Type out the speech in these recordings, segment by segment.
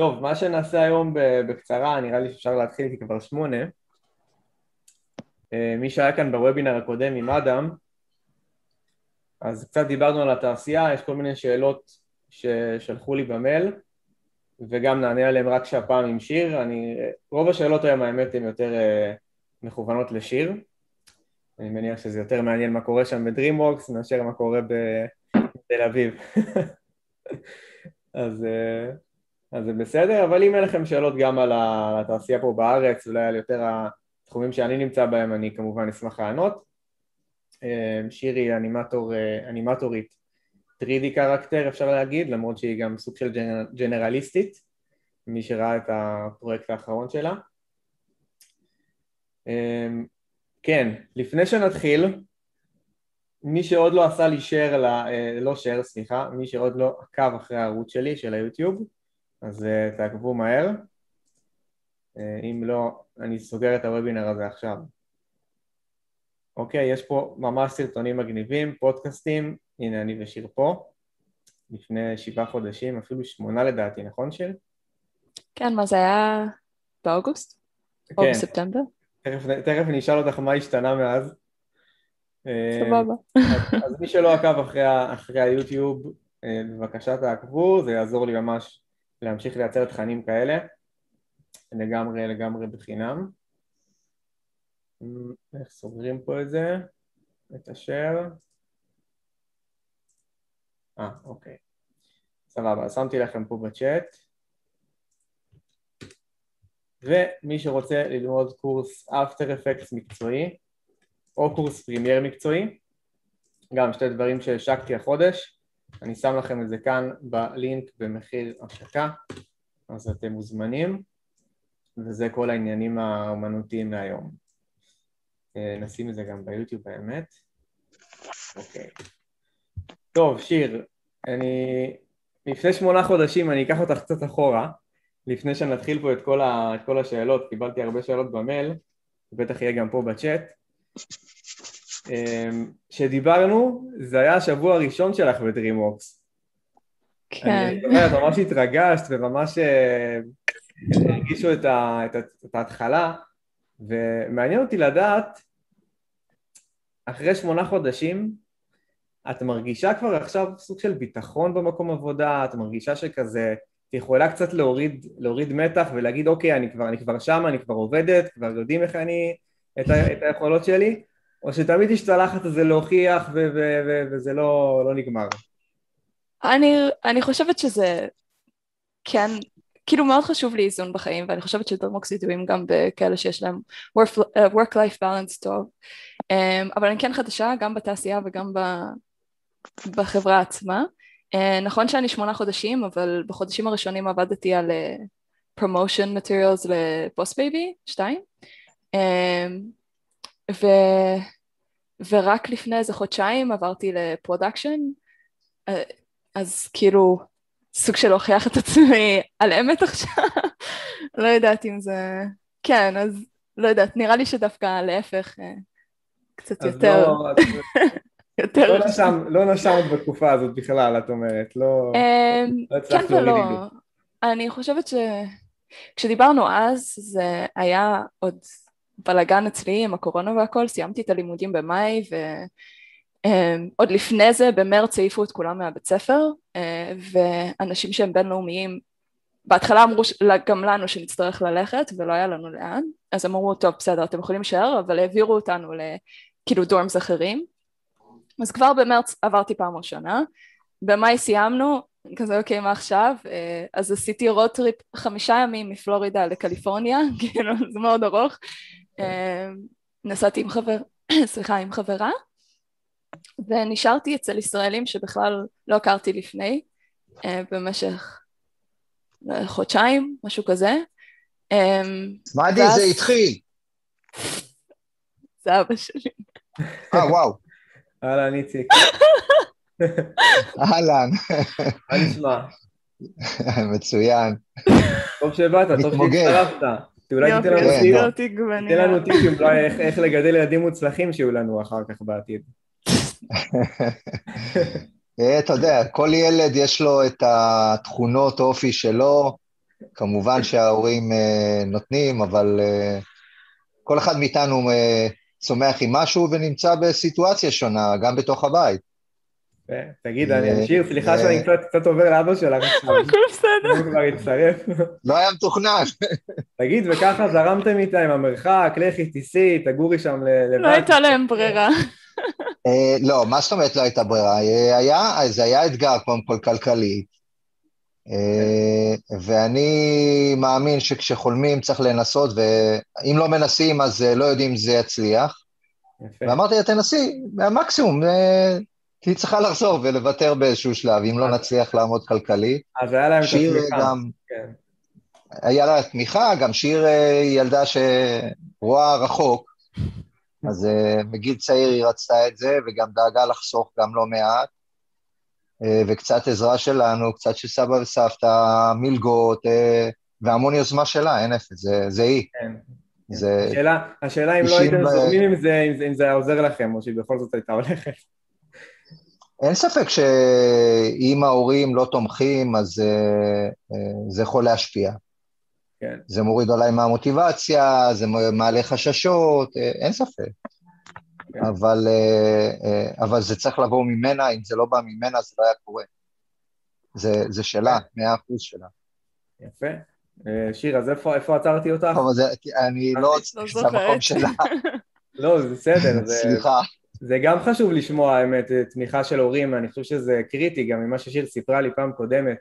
טוב, מה שנעשה היום בקצרה, נראה לי שאפשר להתחיל איתי כבר שמונה. אה, מי שהיה כאן בוובינר הקודם עם אדם, אז קצת דיברנו על התעשייה, יש כל מיני שאלות ששלחו לי במייל, וגם נענה עליהן רק שהפעם עם שיר. אני, רוב השאלות היום האמת הן יותר uh, מכוונות לשיר. אני מניח שזה יותר מעניין מה קורה שם בדרימוורקס מאשר מה קורה בתל אביב. אז, uh, אז זה בסדר, אבל אם אין לכם שאלות גם על התעשייה פה בארץ, אולי על יותר התחומים שאני נמצא בהם, אני כמובן אשמח לענות. אה, שירי אנימטור, אה, אנימטורית 3D קרקטר אפשר להגיד, למרות שהיא גם סוג של ג'נרליסטית, מי שראה את הפרויקט האחרון שלה. אה, כן, לפני שנתחיל, מי שעוד לא עשה לי share, לא share, סליחה, מי שעוד לא עקב אחרי הערוץ שלי, של היוטיוב, אז תעקבו מהר. אם לא, אני סוגר את הוובינר הזה עכשיו. אוקיי, יש פה ממש סרטונים מגניבים, פודקאסטים, הנה אני ושיר פה, לפני שבעה חודשים, אפילו שמונה לדעתי, נכון שיר? כן, מה זה היה באוגוסט? כן. או בספטמבר? תכף, תכף אני אשאל אותך מה השתנה מאז. סבבה. אז, אז מי שלא עקב אחרי, אחרי היוטיוב, אה, בבקשה תעקבו, זה יעזור לי ממש להמשיך לייצר תכנים כאלה, לגמרי לגמרי בחינם. איך סוגרים פה את זה? את השאר. אה, אוקיי. סבבה, שמתי לכם פה בצ'אט. ומי שרוצה ללמוד קורס After Effects מקצועי, או קורס Premiere מקצועי, גם שתי דברים שהשקתי החודש, אני שם לכם את זה כאן בלינק במחיר השקה, אז אתם מוזמנים, וזה כל העניינים האומנותיים להיום. אה, נשים את זה גם ביוטיוב באמת. אוקיי. טוב, שיר, אני... לפני שמונה חודשים, אני אקח אותך קצת אחורה, לפני שנתחיל פה את כל, ה... את כל השאלות, קיבלתי הרבה שאלות במייל, בטח יהיה גם פה בצ'אט. אמ, זה היה השבוע הראשון שלך בדרימווקס. כן. אני זוכרת, ממש התרגשת וממש אה, הרגישו את, ה... את. את ההתחלה. ומעניין אותי לדעת, אחרי שמונה חודשים, את מרגישה כבר עכשיו סוג של ביטחון במקום עבודה, את מרגישה שכזה, את יכולה קצת להוריד, להוריד מתח ולהגיד אוקיי, אני כבר, אני כבר שם, אני כבר עובדת, כבר יודעים איך אני, את, ה, את היכולות שלי, או שתמיד יש את הלחץ הזה להוכיח ו- ו- ו- וזה לא, לא נגמר? אני, אני חושבת שזה כן כאילו מאוד חשוב לי איזון בחיים ואני חושבת שדרמוקס ידועים גם בכאלה שיש להם work-life balance טוב. אמ, אבל אני כן חדשה גם בתעשייה וגם בחברה עצמה. אה, נכון שאני שמונה חודשים אבל בחודשים הראשונים עבדתי על אה, promotion materials לבוס בייבי שתיים. אמ, ו... ורק לפני איזה חודשיים עברתי ל production אז כאילו סוג של להוכיח את עצמי על אמת עכשיו, לא יודעת אם זה... כן, אז לא יודעת, נראה לי שדווקא להפך, אה, קצת יותר... לא, יותר... לא, נשם, לא נשמת בתקופה הזאת בכלל, את אומרת, לא... אמ, לא כן ולא. אני חושבת ש... כשדיברנו אז, זה היה עוד בלאגן אצלי עם הקורונה והכל, סיימתי את הלימודים במאי, ו... Um, עוד לפני זה במרץ העיפו את כולם מהבית ספר uh, ואנשים שהם בינלאומיים בהתחלה אמרו גם לנו שנצטרך ללכת ולא היה לנו לאן אז אמרו טוב בסדר אתם יכולים להישאר אבל העבירו אותנו לכאילו dorms אחרים. אז כבר במרץ עברתי פעם ראשונה. במאי סיימנו כזה אוקיי מה עכשיו? uh, אז עשיתי road trip חמישה ימים מפלורידה לקליפורניה כאילו זה מאוד ארוך נסעתי עם חבר סליחה עם חברה ונשארתי אצל ישראלים שבכלל לא הכרתי לפני אה, במשך אה, חודשיים, משהו כזה. מדי ואז... זה התחיל. זה אבא שלי. אה, וואו. אהלן, איציק. אהלן. מה נשמע? מצוין. טוב שבאת, טוב שהצטרפת. אולי תיתן לנו טיפים איך לגדל ילדים מוצלחים שיהיו לנו אחר כך בעתיד. אה, אתה יודע, כל ילד יש לו את התכונות אופי שלו, כמובן שההורים uh, נותנים, אבל uh, כל אחד מאיתנו צומח עם משהו ונמצא בסיטואציה שונה, גם בתוך הבית. תגיד, אני אשאיר, סליחה שאני קצת עובר לאבא שלך. הכל בסדר. הוא כבר הצטרף. לא היה מתוכנן. תגיד, וככה זרמתם איתה עם המרחק, לכי, תיסעי, תגורי שם לבד. לא הייתה להם ברירה. אה, לא, מה זאת אומרת לא הייתה ברירה? אה, זה היה אתגר קודם כל כלכלי, אה, ואני מאמין שכשחולמים צריך לנסות, ואם לא מנסים אז לא יודעים אם זה יצליח. ואמרתי לה, תנסי, המקסימום, תהיי צריכה לחזור ולוותר באיזשהו שלב, אם לא נצליח לעמוד כלכלית. אז היה להם את התמיכה. גם, כן. היה לה תמיכה, גם שיר ילדה שרואה רחוק, אז uh, מגיל צעיר היא רצתה את זה, וגם דאגה לחסוך גם לא מעט. Uh, וקצת עזרה שלנו, קצת של סבא וסבתא, מלגות, והמון יוזמה שלה, אין אפס, זה, זה היא. כן. זה... השאלה, השאלה אם לא הייתם זורמים עם זה, אם זה היה עוזר לכם, או שהיא בכל זאת הייתה הולכת. אין ספק שאם ההורים לא תומכים, אז uh, uh, זה יכול להשפיע. כן. זה מוריד אולי מהמוטיבציה, זה מעלה חששות, אה, אין ספק. כן. אבל, אה, אה, אבל זה צריך לבוא ממנה, אם זה לא בא ממנה זה לא היה קורה. זה, זה שלה, כן. מאה אחוז שלה. יפה. שיר, אז איפה, איפה עצרתי אותך? טוב, אז אני לא... לא זה המקום שלה. לא, זה בסדר. סליחה. זה גם חשוב לשמוע, האמת, תמיכה של הורים, אני חושב שזה קריטי, גם ממה ששיר סיפרה לי פעם קודמת.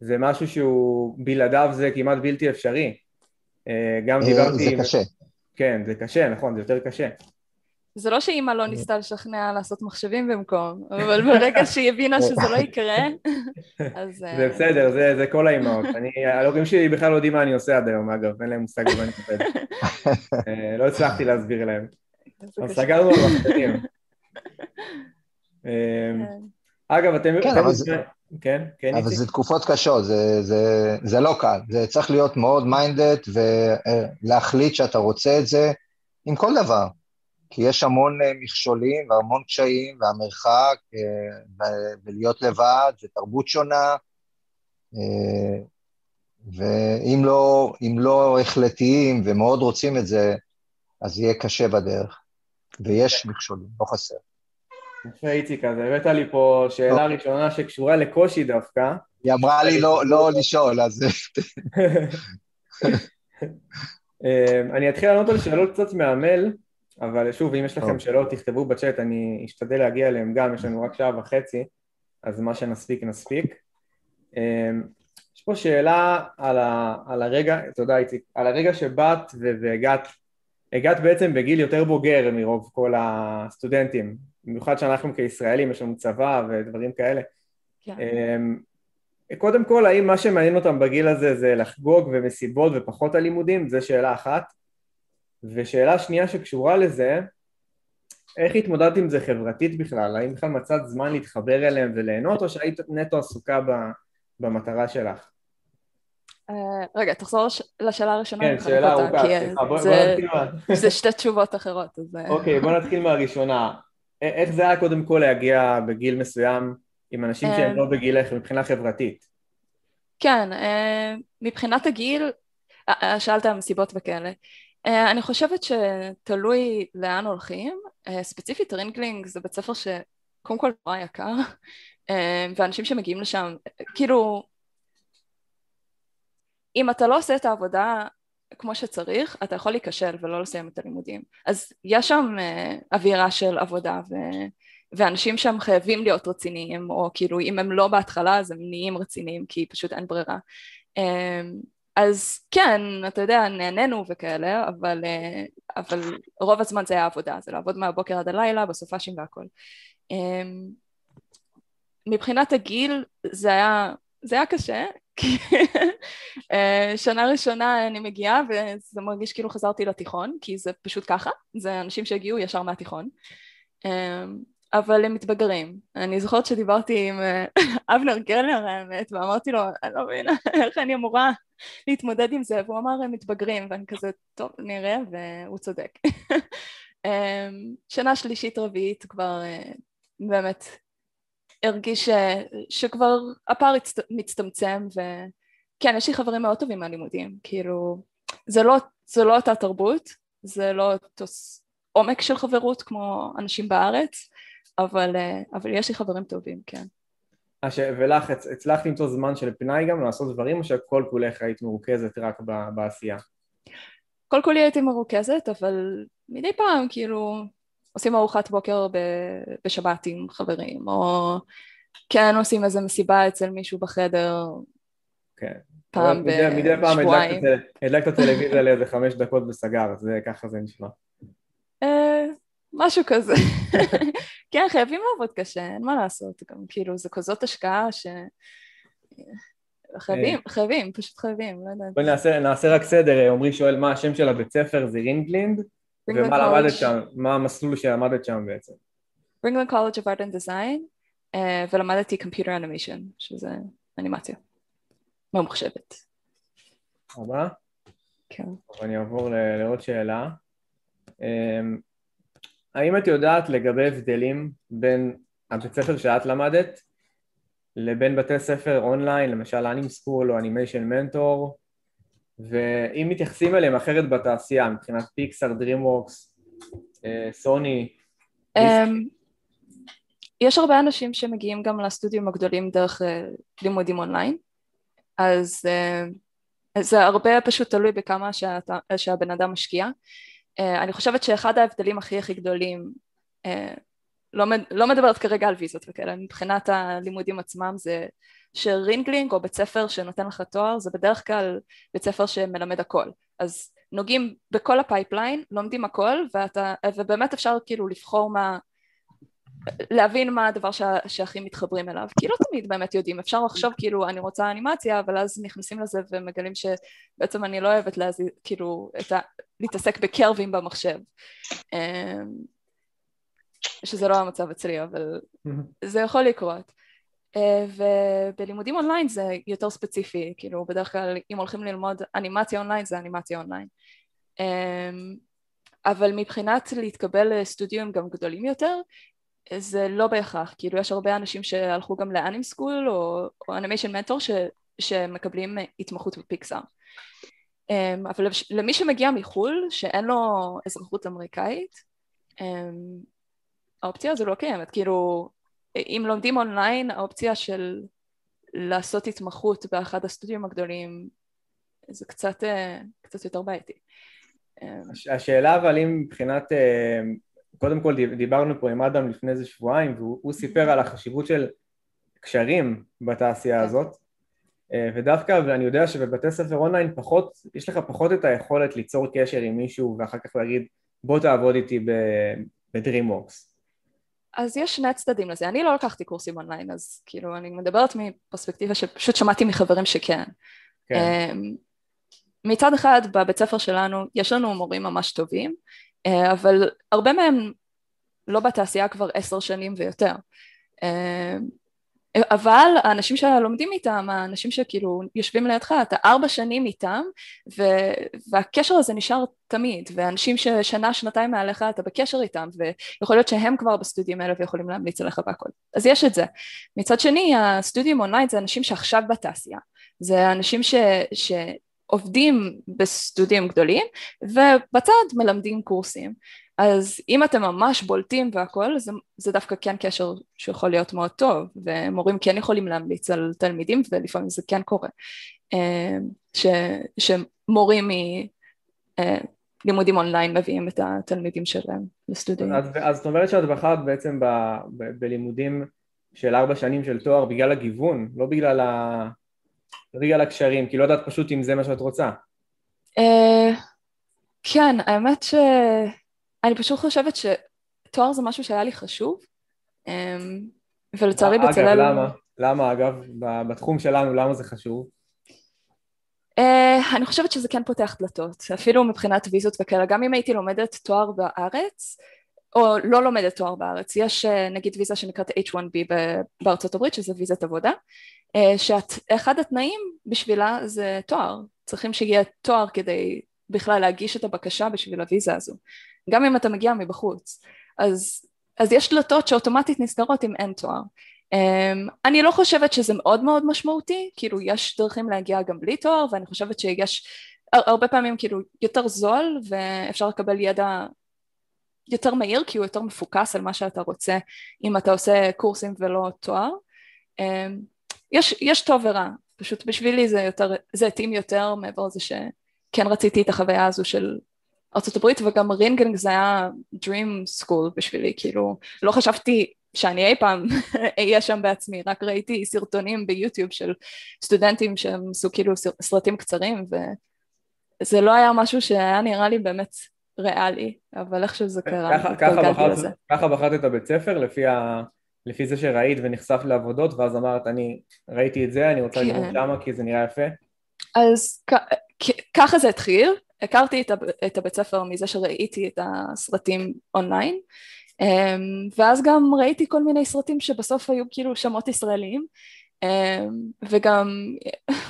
זה משהו שהוא בלעדיו זה כמעט בלתי אפשרי. אה, גם אה, דיברתי... זה קשה. כן, זה קשה, נכון, זה יותר קשה. זה לא שאימא לא ניסתה לשכנע לעשות מחשבים במקום, אבל ברגע שהיא הבינה שזה לא יקרה, אז... זה אה, בסדר, זה, זה כל האימהות. אני, ההורים שלי בכלל לא יודעים מה אני עושה עד היום, אגב, אין להם מושג במה אני עובד. לא הצלחתי להסביר להם. אז סגרנו על מחשבים. כן. אגב, אתם... כן, אבל זה... כן, כן. אבל זה תקופות קשות, זה, זה, זה לא קל. זה צריך להיות מאוד מיינדד ולהחליט שאתה רוצה את זה עם כל דבר. כי יש המון אה, מכשולים והמון קשיים, והמרחק, אה, ולהיות לבד, ותרבות שונה. אה, ואם לא, לא החלטיים ומאוד רוצים את זה, אז יהיה קשה בדרך. ויש מכשולים, לא חסר. יפה איציק, אז הבאת לי פה שאלה ראשונה שקשורה לקושי דווקא. היא אמרה לי לא, לא לשאול, אז... אמ, אני אתחיל לענות על שאלות קצת מהמייל, אבל שוב, אם יש לכם שאלות, תכתבו בצ'אט, אני אשתדל להגיע אליהם גם, יש לנו רק שעה וחצי, אז מה שנספיק נספיק. אמ, יש פה שאלה על, ה, על הרגע, תודה איציק, על הרגע שבאת והגעת, הגעת בעצם בגיל יותר בוגר מרוב כל הסטודנטים, במיוחד שאנחנו כישראלים, יש לנו צבא ודברים כאלה. כן. אמ, קודם כל, האם מה שמעניין אותם בגיל הזה זה לחגוג ומסיבות ופחות הלימודים? זו שאלה אחת. ושאלה שנייה שקשורה לזה, איך התמודדת עם זה חברתית בכלל? האם בכלל מצאת זמן להתחבר אליהם וליהנות, או שהיית נטו עסוקה במטרה שלך? Uh, רגע, תחזור לשאלה הראשונה. כן, שאלה ארוכה, סליחה, בוא נתחיל מה... זה שתי תשובות אחרות, אז... אה. אוקיי, בוא נתחיל מהראשונה. איך זה היה קודם כל להגיע בגיל מסוים עם אנשים שהם אמ, לא בגילך מבחינה חברתית? כן, אה, מבחינת הגיל, אה, אה, שאלת על מסיבות וכאלה. אני חושבת שתלוי לאן הולכים. ספציפית רינגלינג זה בית ספר שקודם כל נורא יקר, ואנשים שמגיעים לשם, כאילו, אם אתה לא עושה את העבודה כמו שצריך, אתה יכול להיכשל ולא לסיים את הלימודים. אז יש שם uh, אווירה של עבודה ו... ואנשים שם חייבים להיות רציניים, או כאילו אם הם לא בהתחלה אז הם נהיים רציניים כי פשוט אין ברירה. Um, אז כן, אתה יודע, נהנינו וכאלה, אבל, uh, אבל רוב הזמן זה היה עבודה, זה לעבוד מהבוקר עד הלילה, בסופ"שים והכל. מבחינת הגיל זה היה, זה היה קשה, אה, שנה ראשונה אני מגיעה וזה מרגיש כאילו חזרתי לתיכון, כי זה פשוט ככה, זה אנשים שהגיעו ישר מהתיכון. אה, אבל הם מתבגרים. אני זוכרת שדיברתי עם אה, אבנר גלר האמת, ואמרתי לו, אני לא מבינה איך אני אמורה להתמודד עם זה, והוא אמר, הם מתבגרים, ואני כזה, טוב, נראה, והוא צודק. שנה שלישית רביעית כבר באמת הרגיש ש, שכבר הפער מצטמצם ו, כן, יש לי חברים מאוד טובים מהלימודים, כאילו, זה לא, זה לא אותה תרבות, זה לא אותו עומק של חברות כמו אנשים בארץ, אבל, אה, אבל יש לי חברים טובים, כן. ש... ולך, הצלחת למצוא זמן של פנאי גם לעשות דברים, או שכל כולך היית מרוכזת רק בעשייה? כל כולי הייתי מרוכזת, אבל מדי פעם, כאילו, עושים ארוחת בוקר בשבת עם חברים, או כן עושים איזה מסיבה אצל מישהו בחדר, כן. פעם בשבועיים. מדי פעם הדלקת הטלוויזיה לאיזה חמש דקות וסגר, זה ככה זה נשמע. אה, משהו כזה. כן, חייבים לעבוד קשה, אין מה לעשות, גם כאילו זה כזאת השקעה ש... חייבים, אה. חייבים, פשוט חייבים, לא יודעת. בואי נעשה, נעשה רק סדר, עמרי שואל מה השם של הבית ספר זה רינגלינד, ומה למדת שם, מה המסלול שלמדת שם בעצם. Ringling College of Art and Design, uh, ולמדתי Computer Animation, שזה אנימציה. ממוחשבת. ארבע? כן. אני אעבור לעוד שאלה. אמ, האם את יודעת לגבי הבדלים בין הבית ספר שאת למדת לבין בתי ספר אונליין, למשל AnimSchool או Animation Mentor, ואם מתייחסים אליהם אחרת בתעשייה, מבחינת פיקסאר, דרימוורקס, סוני? יש הרבה אנשים שמגיעים גם לסטודיו הגדולים דרך אה, לימודים אונליין, אז uh, זה הרבה פשוט תלוי בכמה שאתה, שהבן אדם משקיע. אני חושבת שאחד ההבדלים הכי הכי גדולים, לא, לא מדברת כרגע על ויזות וכאלה, מבחינת הלימודים עצמם זה שרינגלינג או בית ספר שנותן לך תואר זה בדרך כלל בית ספר שמלמד הכל. אז נוגעים בכל ה pipeline, לומדים הכל ואתה, ובאמת אפשר כאילו לבחור מה להבין מה הדבר שה, שהכי מתחברים אליו, כי לא תמיד באמת יודעים, אפשר לחשוב כאילו אני רוצה אנימציה, אבל אז נכנסים לזה ומגלים שבעצם אני לא אוהבת להזיז, כאילו, ה, להתעסק בקרבס במחשב, אמ, שזה לא המצב אצלי, אבל זה יכול לקרות. אה, ובלימודים אונליין זה יותר ספציפי, כאילו בדרך כלל אם הולכים ללמוד אנימציה אונליין זה אנימציה אונליין. אמ, אבל מבחינת להתקבל לסטודיו גם גדולים יותר, זה לא בהכרח, כאילו יש הרבה אנשים שהלכו גם ל AnimSchool או Animation Mentor שמקבלים התמחות בפיקסאר. אמ, אבל למי שמגיע מחו"ל שאין לו אזרחות אמריקאית אמ, האופציה הזו לא קיימת, כאילו אם לומדים אונליין האופציה של לעשות התמחות באחד הסטודיו הגדולים זה קצת, אה, קצת יותר בעייתי. אמ, השאלה אבל אם מבחינת אה, קודם כל דיברנו פה עם אדם לפני איזה שבועיים והוא סיפר על החשיבות של קשרים בתעשייה כן. הזאת אה, ודווקא ואני יודע שבבתי ספר אונליין פחות, יש לך פחות את היכולת ליצור קשר עם מישהו ואחר כך להגיד בוא תעבוד איתי בדרימוורקס אז יש שני צדדים לזה, אני לא לקחתי קורסים אונליין אז כאילו אני מדברת מפרספקטיבה שפשוט שמעתי מחברים שכן. כן. אמ, מצד אחד בבית ספר שלנו יש לנו מורים ממש טובים אה, אבל הרבה מהם לא בתעשייה כבר עשר שנים ויותר. אה, אבל האנשים שלומדים איתם, האנשים שכאילו יושבים לידך, אתה ארבע שנים איתם ו... והקשר הזה נשאר תמיד ואנשים ששנה שנתיים מעליך אתה בקשר איתם ויכול להיות שהם כבר בסטודיו האלה ויכולים להמליץ עליך והכל. אז יש את זה. מצד שני הסטודיו אונליין זה אנשים שעכשיו בתעשייה. זה אנשים ש... ש... עובדים בסטודיו גדולים ובצד מלמדים קורסים אז אם אתם ממש בולטים והכל זה, זה דווקא כן קשר שיכול להיות מאוד טוב ומורים כן יכולים להמליץ על תלמידים ולפעמים זה כן קורה אה, ש, שמורים מלימודים אונליין מביאים את התלמידים שלהם לסטודיו. אז, אז זאת אומרת שאת בחרת בעצם ב, ב, בלימודים של ארבע שנים של תואר בגלל הגיוון, לא בגלל ה... בגלל הקשרים, כי לא יודעת פשוט אם זה מה שאת רוצה. Uh, כן, האמת שאני פשוט חושבת שתואר זה משהו שהיה לי חשוב, um, ולצערי בצלאל... אגב, למה? למה אגב? בתחום שלנו, למה זה חשוב? Uh, אני חושבת שזה כן פותח דלתות, אפילו מבחינת ויזות וכאלה, גם אם הייתי לומדת תואר בארץ, או לא לומדת תואר בארץ, יש נגיד ויזה שנקראת H1B בארצות הברית, שזה ויזת עבודה, אה, שאחד התנאים בשבילה זה תואר, צריכים שיהיה תואר כדי בכלל להגיש את הבקשה בשביל הוויזה הזו, גם אם אתה מגיע מבחוץ, אז, אז יש דלתות שאוטומטית נסגרות אם אין תואר, Um, אני לא חושבת שזה מאוד מאוד משמעותי, כאילו יש דרכים להגיע גם בלי תואר ואני חושבת שיש הרבה פעמים כאילו יותר זול ואפשר לקבל ידע יותר מהיר כי הוא יותר מפוקס על מה שאתה רוצה אם אתה עושה קורסים ולא תואר. Um, יש, יש טוב ורע, פשוט בשבילי זה יותר, זה התאים יותר מעבר לזה שכן רציתי את החוויה הזו של ארה"ב וגם רינגנג זה היה Dream School בשבילי, כאילו לא חשבתי שאני אי פעם אהיה שם בעצמי, רק ראיתי סרטונים ביוטיוב של סטודנטים שהם עשו כאילו סרטים קצרים וזה לא היה משהו שהיה נראה לי באמת ריאלי, אבל איכשהו זה קרה, ככה בחרת את הבית ספר לפי, ה... לפי זה שראית ונחשפת לעבודות ואז אמרת אני ראיתי את זה, אני רוצה כן. ללמוד שמה כי זה נראה יפה? אז ככה זה התחיל, הכרתי את, את הבית ספר מזה שראיתי את הסרטים אונליין אמ, ואז גם ראיתי כל מיני סרטים שבסוף היו כאילו שמות ישראליים אמ, וגם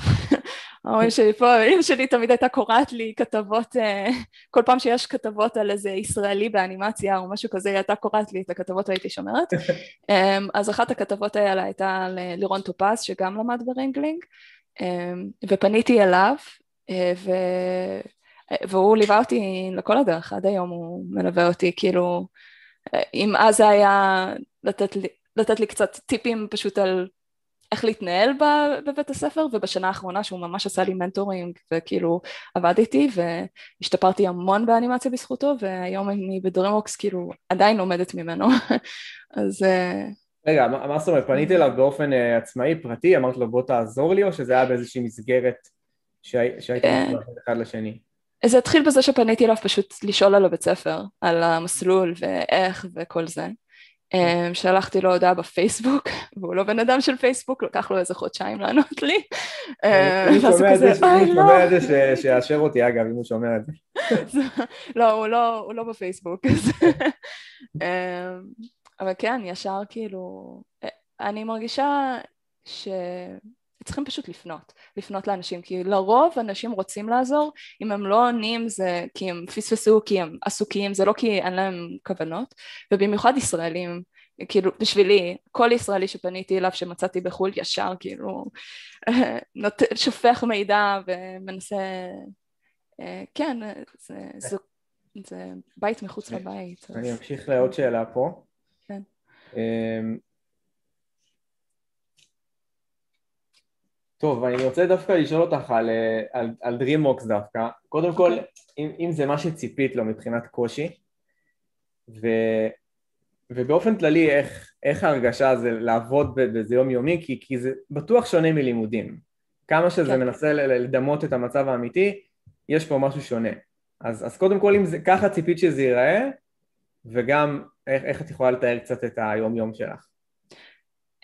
ההורים שלי פה, אמא שלי תמיד הייתה קוראת לי כתבות, אה, כל פעם שיש כתבות על איזה ישראלי באנימציה או משהו כזה, היא הייתה קוראת לי את הכתבות והייתי שומרת. אמ, אז אחת הכתבות האלה הייתה ללירון טופז, שגם למד ברינגלינג, ופניתי אליו, אה, ו... והוא ליווה אותי לכל הדרך, עד היום הוא מלווה אותי, כאילו אם אז זה היה לתת לי, לתת לי קצת טיפים פשוט על איך להתנהל בבית הספר ובשנה האחרונה שהוא ממש עשה לי mentoring וכאילו עבד איתי והשתפרתי המון באנימציה בזכותו והיום אני ב DreamWorks כאילו עדיין לומדת ממנו. אז אה, רגע מה זאת אומרת? פנית אליו באופן אה, עצמאי פרטי אמרת לו בוא תעזור לי או שזה היה באיזושהי מסגרת אה, מצטרפת אחד לשני זה התחיל בזה שפניתי אליו פשוט לשאול על הבית ספר, על המסלול ואיך וכל זה. אמ, שלחתי לו הודעה בפייסבוק, והוא לא בן אדם של פייסבוק, לקח לו איזה חודשיים לענות לי. אני שומע את זה, שיאשר אותי אגב, אם הוא שומע את זה. לא, לא, הוא לא בפייסבוק. אמ, אבל כן, ישר כאילו, אה, אני מרגישה ש... צריכים פשוט לפנות, לפנות לאנשים, כי לרוב אנשים רוצים לעזור, אם הם לא עונים זה כי הם פספסו, כי הם עסוקים, זה לא כי אין להם כוונות, ובמיוחד ישראלים, כאילו בשבילי, כל ישראלי שפניתי אליו שמצאתי בחו"ל ישר כאילו נות... שופך מידע ומנסה, אה, כן, זה, זה, זה בית מחוץ לבית. אני אמשיך לעוד שאלה פה. כן. טוב, אני רוצה דווקא לשאול אותך על, על, על DreamWorks דווקא. קודם כל, אם, אם זה מה שציפית לו מבחינת קושי, ו, ובאופן כללי, איך, איך ההרגשה זה לעבוד בזה יומיומי, כי, כי זה בטוח שונה מלימודים. כמה שזה כן. מנסה לדמות את המצב האמיתי, יש פה משהו שונה. אז, אז קודם כל, אם זה ככה ציפית שזה ייראה, וגם איך, איך את יכולה לתאר קצת את היום-יום שלך.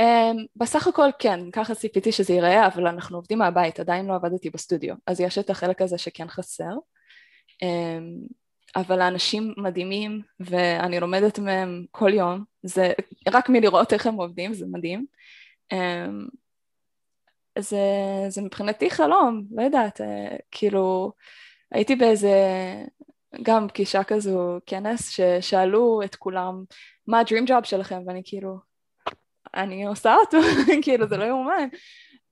Um, בסך הכל כן, ככה ציפיתי שזה ייראה, אבל אנחנו עובדים מהבית, עדיין לא עבדתי בסטודיו, אז יש את החלק הזה שכן חסר. Um, אבל האנשים מדהימים ואני לומדת מהם כל יום, זה רק מלראות איך הם עובדים, זה מדהים. Um, זה, זה מבחינתי חלום, לא יודעת, uh, כאילו הייתי באיזה גם פגישה כזו, כנס, ששאלו את כולם מה ה-dream שלכם ואני כאילו אני עושה אותו, כאילו זה לא יאומן.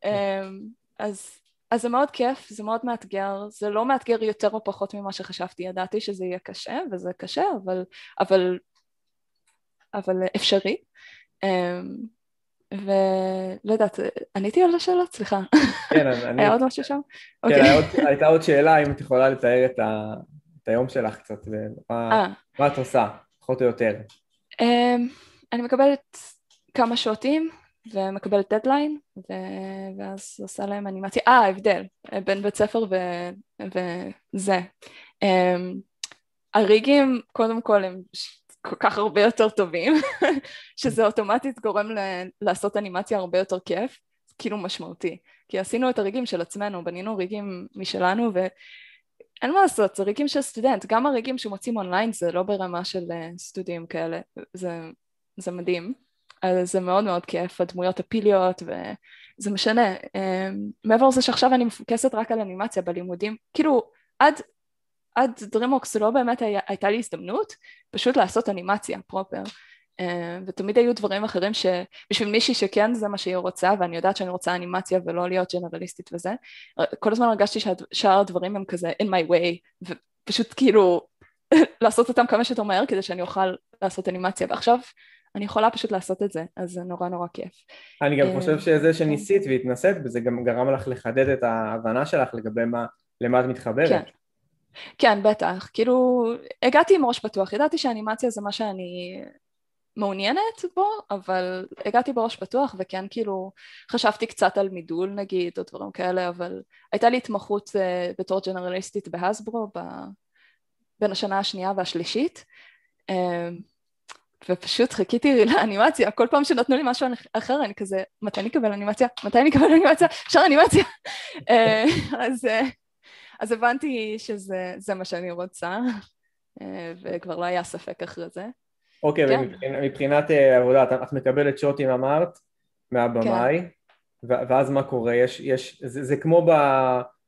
אמ, אז, אז זה מאוד כיף, זה מאוד מאתגר, זה לא מאתגר יותר או פחות ממה שחשבתי, ידעתי שזה יהיה קשה, וזה קשה, אבל, אבל, אבל אפשרי. אמ, ולא יודעת, עניתי על השאלות? סליחה. כן, אני... היה עוד משהו שם? כן, אוקיי. הייתה עוד שאלה, אם את יכולה לתאר את, ה... את היום שלך קצת, ומה אה. את עושה, פחות או יותר. אמ, אני מקבלת כמה שוטים ומקבלת דדליין ו- ואז עושה להם אנימציה, אה ההבדל בין בית ספר ו- וזה. um, הריגים קודם כל הם כל כך הרבה יותר טובים שזה אוטומטית גורם ל- לעשות אנימציה הרבה יותר כיף כאילו משמעותי. כי עשינו את הריגים של עצמנו בנינו ריגים משלנו ואין מה לעשות, זה ריגים של סטודנט, גם הריגים שמוצאים אונליין זה לא ברמה של uh, סטודיו כאלה, זה, זה מדהים. אז זה מאוד מאוד כיף, הדמויות הפיליות וזה משנה. אמ, מעבר לזה שעכשיו אני מפוקסת רק על אנימציה בלימודים, כאילו עד, עד דרימוקס לא באמת היה, הייתה לי הזדמנות פשוט לעשות אנימציה פרופר. ותמיד היו דברים אחרים שבשביל מישהי שכן זה מה שהיא רוצה ואני יודעת שאני רוצה אנימציה ולא להיות ג'נרליסטית וזה כל הזמן הרגשתי ששאר הדברים הם כזה in my way ופשוט כאילו לעשות אותם כמה שיותר מהר כדי שאני אוכל לעשות אנימציה ועכשיו אני יכולה פשוט לעשות את זה, אז זה נורא נורא כיף. אני גם חושב שזה שניסית והתנסית בזה גם גרם לך לחדד את ההבנה שלך לגבי מה, למה את מתחברת. כן. כן, בטח. כאילו, הגעתי עם ראש פתוח, ידעתי שאנימציה זה מה שאני מעוניינת בו, אבל הגעתי בראש פתוח וכן כאילו חשבתי קצת על מידול נגיד או דברים כאלה, אבל הייתה לי התמחות uh, בתור ג'נרליסטית בהסברו ב... בין השנה השנייה והשלישית, uh, ופשוט חיכיתי לאנימציה, כל פעם שנתנו לי משהו אחר אני כזה, מתי אני אקבל אנימציה? מתי אני אקבל אנימציה? אפשר אנימציה? אה, אז, אז הבנתי שזה מה שאני רוצה, וכבר לא היה ספק אחרי זה. אוקיי, כן. ומבחינת אה, עבודה, את, את מקבלת שוטים אמרת מהבמאי, כן. ואז מה קורה? יש, יש, זה, זה כמו, ב,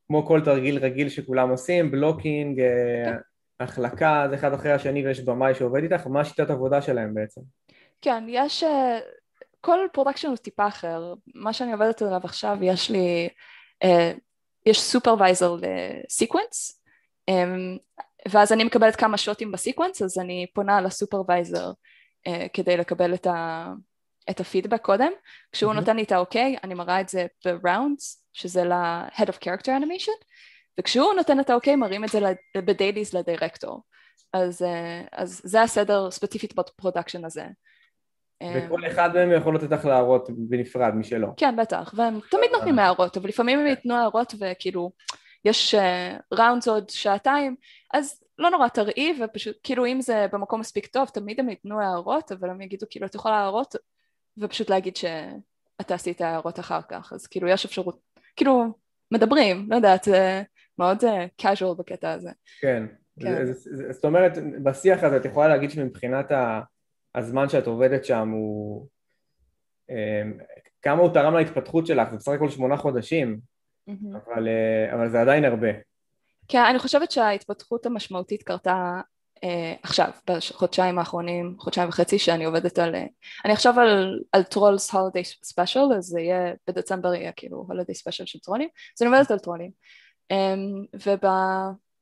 כמו כל תרגיל רגיל שכולם עושים, blocking, אה, כן. החלקה, זה אחד אחרי השני ויש במאי שעובד איתך, מה שיטת עבודה שלהם בעצם? כן, יש, אה, כל production הוא טיפה אחר, מה שאני עובדת עליו עכשיו, יש לי, יש supervisor ל sequence, ואז אני מקבלת כמה שוטים ב sequence אז אני פונה ל supervisor uh, כדי לקבל את, ה, את הפידבק קודם כשהוא mm-hmm. נותן לי את האוקיי אני מראה את זה ב rounds שזה ל-Head of Character Animation וכשהוא נותן את האוקיי מראים את זה ב dailies ל director. אז, uh, אז זה הסדר ספציפית ב production הזה. וכל אחד מהם יכול לתת לך להראות בנפרד משלו. כן, בטח, והם תמיד נותנים הערות, אבל לפעמים הם ייתנו הערות וכאילו יש rounds עוד שעתיים, אז לא נורא תראי ופשוט, כאילו אם זה במקום מספיק טוב, תמיד הם ייתנו הערות, אבל הם יגידו כאילו את יכולה הערות ופשוט להגיד שאתה עשית הערות אחר כך, אז כאילו יש אפשרות, כאילו מדברים, לא יודעת, זה מאוד uh, casual בקטע הזה. כן, כן. זאת אומרת, בשיח הזה את יכולה להגיד שמבחינת הזמן שאת עובדת שם הוא... אה, כמה הוא תרם להתפתחות שלך, זה בסך הכל שמונה חודשים, mm-hmm. אבל, אה, אבל זה עדיין הרבה. כן, אני חושבת שההתפתחות המשמעותית קרתה אה, עכשיו, בחודשיים האחרונים, חודשיים וחצי שאני עובדת על... אה, אני עכשיו על, על Trolls holiday special, אז זה יהיה, בדצמבר יהיה כאילו holiday special של טרולים, אז אני עובדת על טרולים. אה,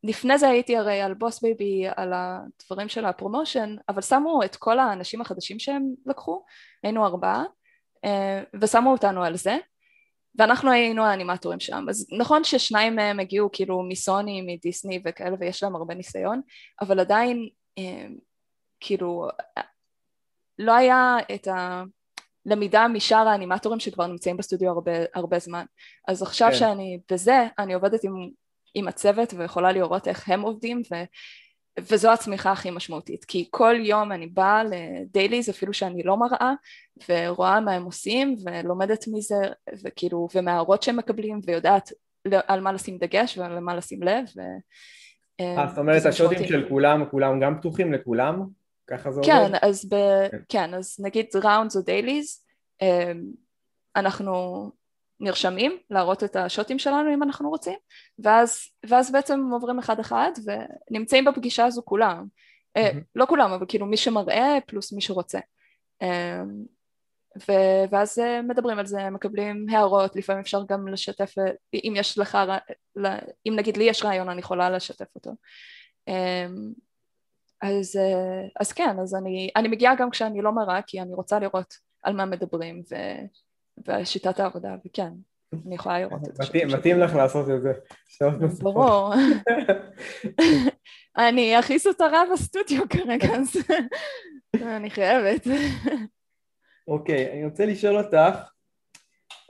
ולפני זה הייתי הרי על Boss Baby, על הדברים של ה promotion, אבל שמו את כל האנשים החדשים שהם לקחו, היינו ארבעה, אה, ושמו אותנו על זה, ואנחנו היינו האנימטורים שם, אז נכון ששניים מהם הגיעו כאילו מסוני, מדיסני וכאלה ויש להם הרבה ניסיון, אבל עדיין אה, כאילו לא היה את הלמידה משאר האנימטורים שכבר נמצאים בסטודיו הרבה, הרבה זמן, אז עכשיו כן. שאני בזה, אני עובדת עם, עם הצוות ויכולה לראות איך הם עובדים ו... וזו הצמיחה הכי משמעותית, כי כל יום אני באה לדייליז אפילו שאני לא מראה ורואה מה הם עושים ולומדת מזה וכאילו ומההערות שהם מקבלים ויודעת על מה לשים דגש ועל מה לשים לב ו... אה, זאת אומרת השוטים של כולם, כולם גם פתוחים לכולם? ככה זה כן, עובד? אז ב... כן. כן, אז נגיד ראונדס או דייליז אנחנו נרשמים להראות את השוטים שלנו אם אנחנו רוצים ואז, ואז בעצם עוברים אחד אחד ונמצאים בפגישה הזו כולם mm-hmm. לא כולם אבל כאילו מי שמראה פלוס מי שרוצה אה, ו- ואז אה, מדברים על זה, מקבלים הערות, לפעמים אפשר גם לשתף, אם יש לך, אם נגיד לי יש רעיון אני יכולה לשתף אותו. אז, אז כן, אז אני, אני מגיעה גם כשאני לא מראה כי אני רוצה לראות על מה מדברים ו, ושיטת העבודה, וכן, אני יכולה לראות את זה. מתאים לך לעשות את זה. ברור. אני הכי זוטרה בסטודיו כרגע, אז אני חייבת. אוקיי, אני רוצה לשאול אותך,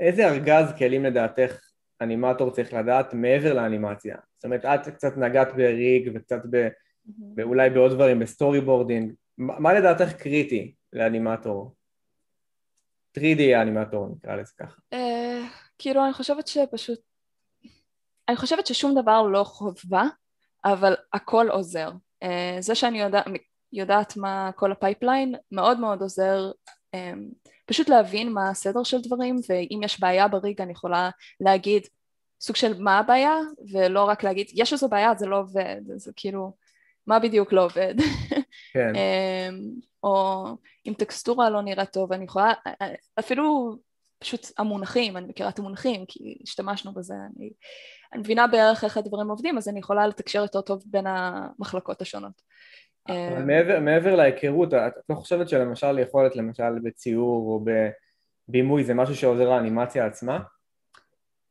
איזה ארגז כלים לדעתך אנימטור צריך לדעת מעבר לאנימציה? זאת אומרת, את קצת נגעת ב rig וקצת ב... אולי בעוד דברים, ב storyboarding. מה לדעתך קריטי לאנימטור? 3D אנימטור נקרא לזה ככה. אה, כאילו אני חושבת שפשוט, אני חושבת ששום דבר לא חובה, אבל הכל עוזר. אה, זה שאני יודעת מה כל ה pipeline מאוד מאוד עוזר אה, פשוט להבין מה הסדר של דברים ואם יש בעיה ב rig אני יכולה להגיד סוג של מה הבעיה ולא רק להגיד יש איזו בעיה זה לא עובד זה כאילו מה בדיוק לא עובד. כן. אמ, או אם טקסטורה לא נראית טוב, אני יכולה, אפילו פשוט המונחים, אני מכירה את המונחים כי השתמשנו בזה, אני, אני מבינה בערך איך הדברים עובדים, אז אני יכולה לתקשר יותר טוב בין המחלקות השונות. אבל מעבר, מעבר להיכרות, את לא חושבת שלמשל יכולת, למשל בציור או בבימוי, זה משהו שעוזר לאנימציה עצמה?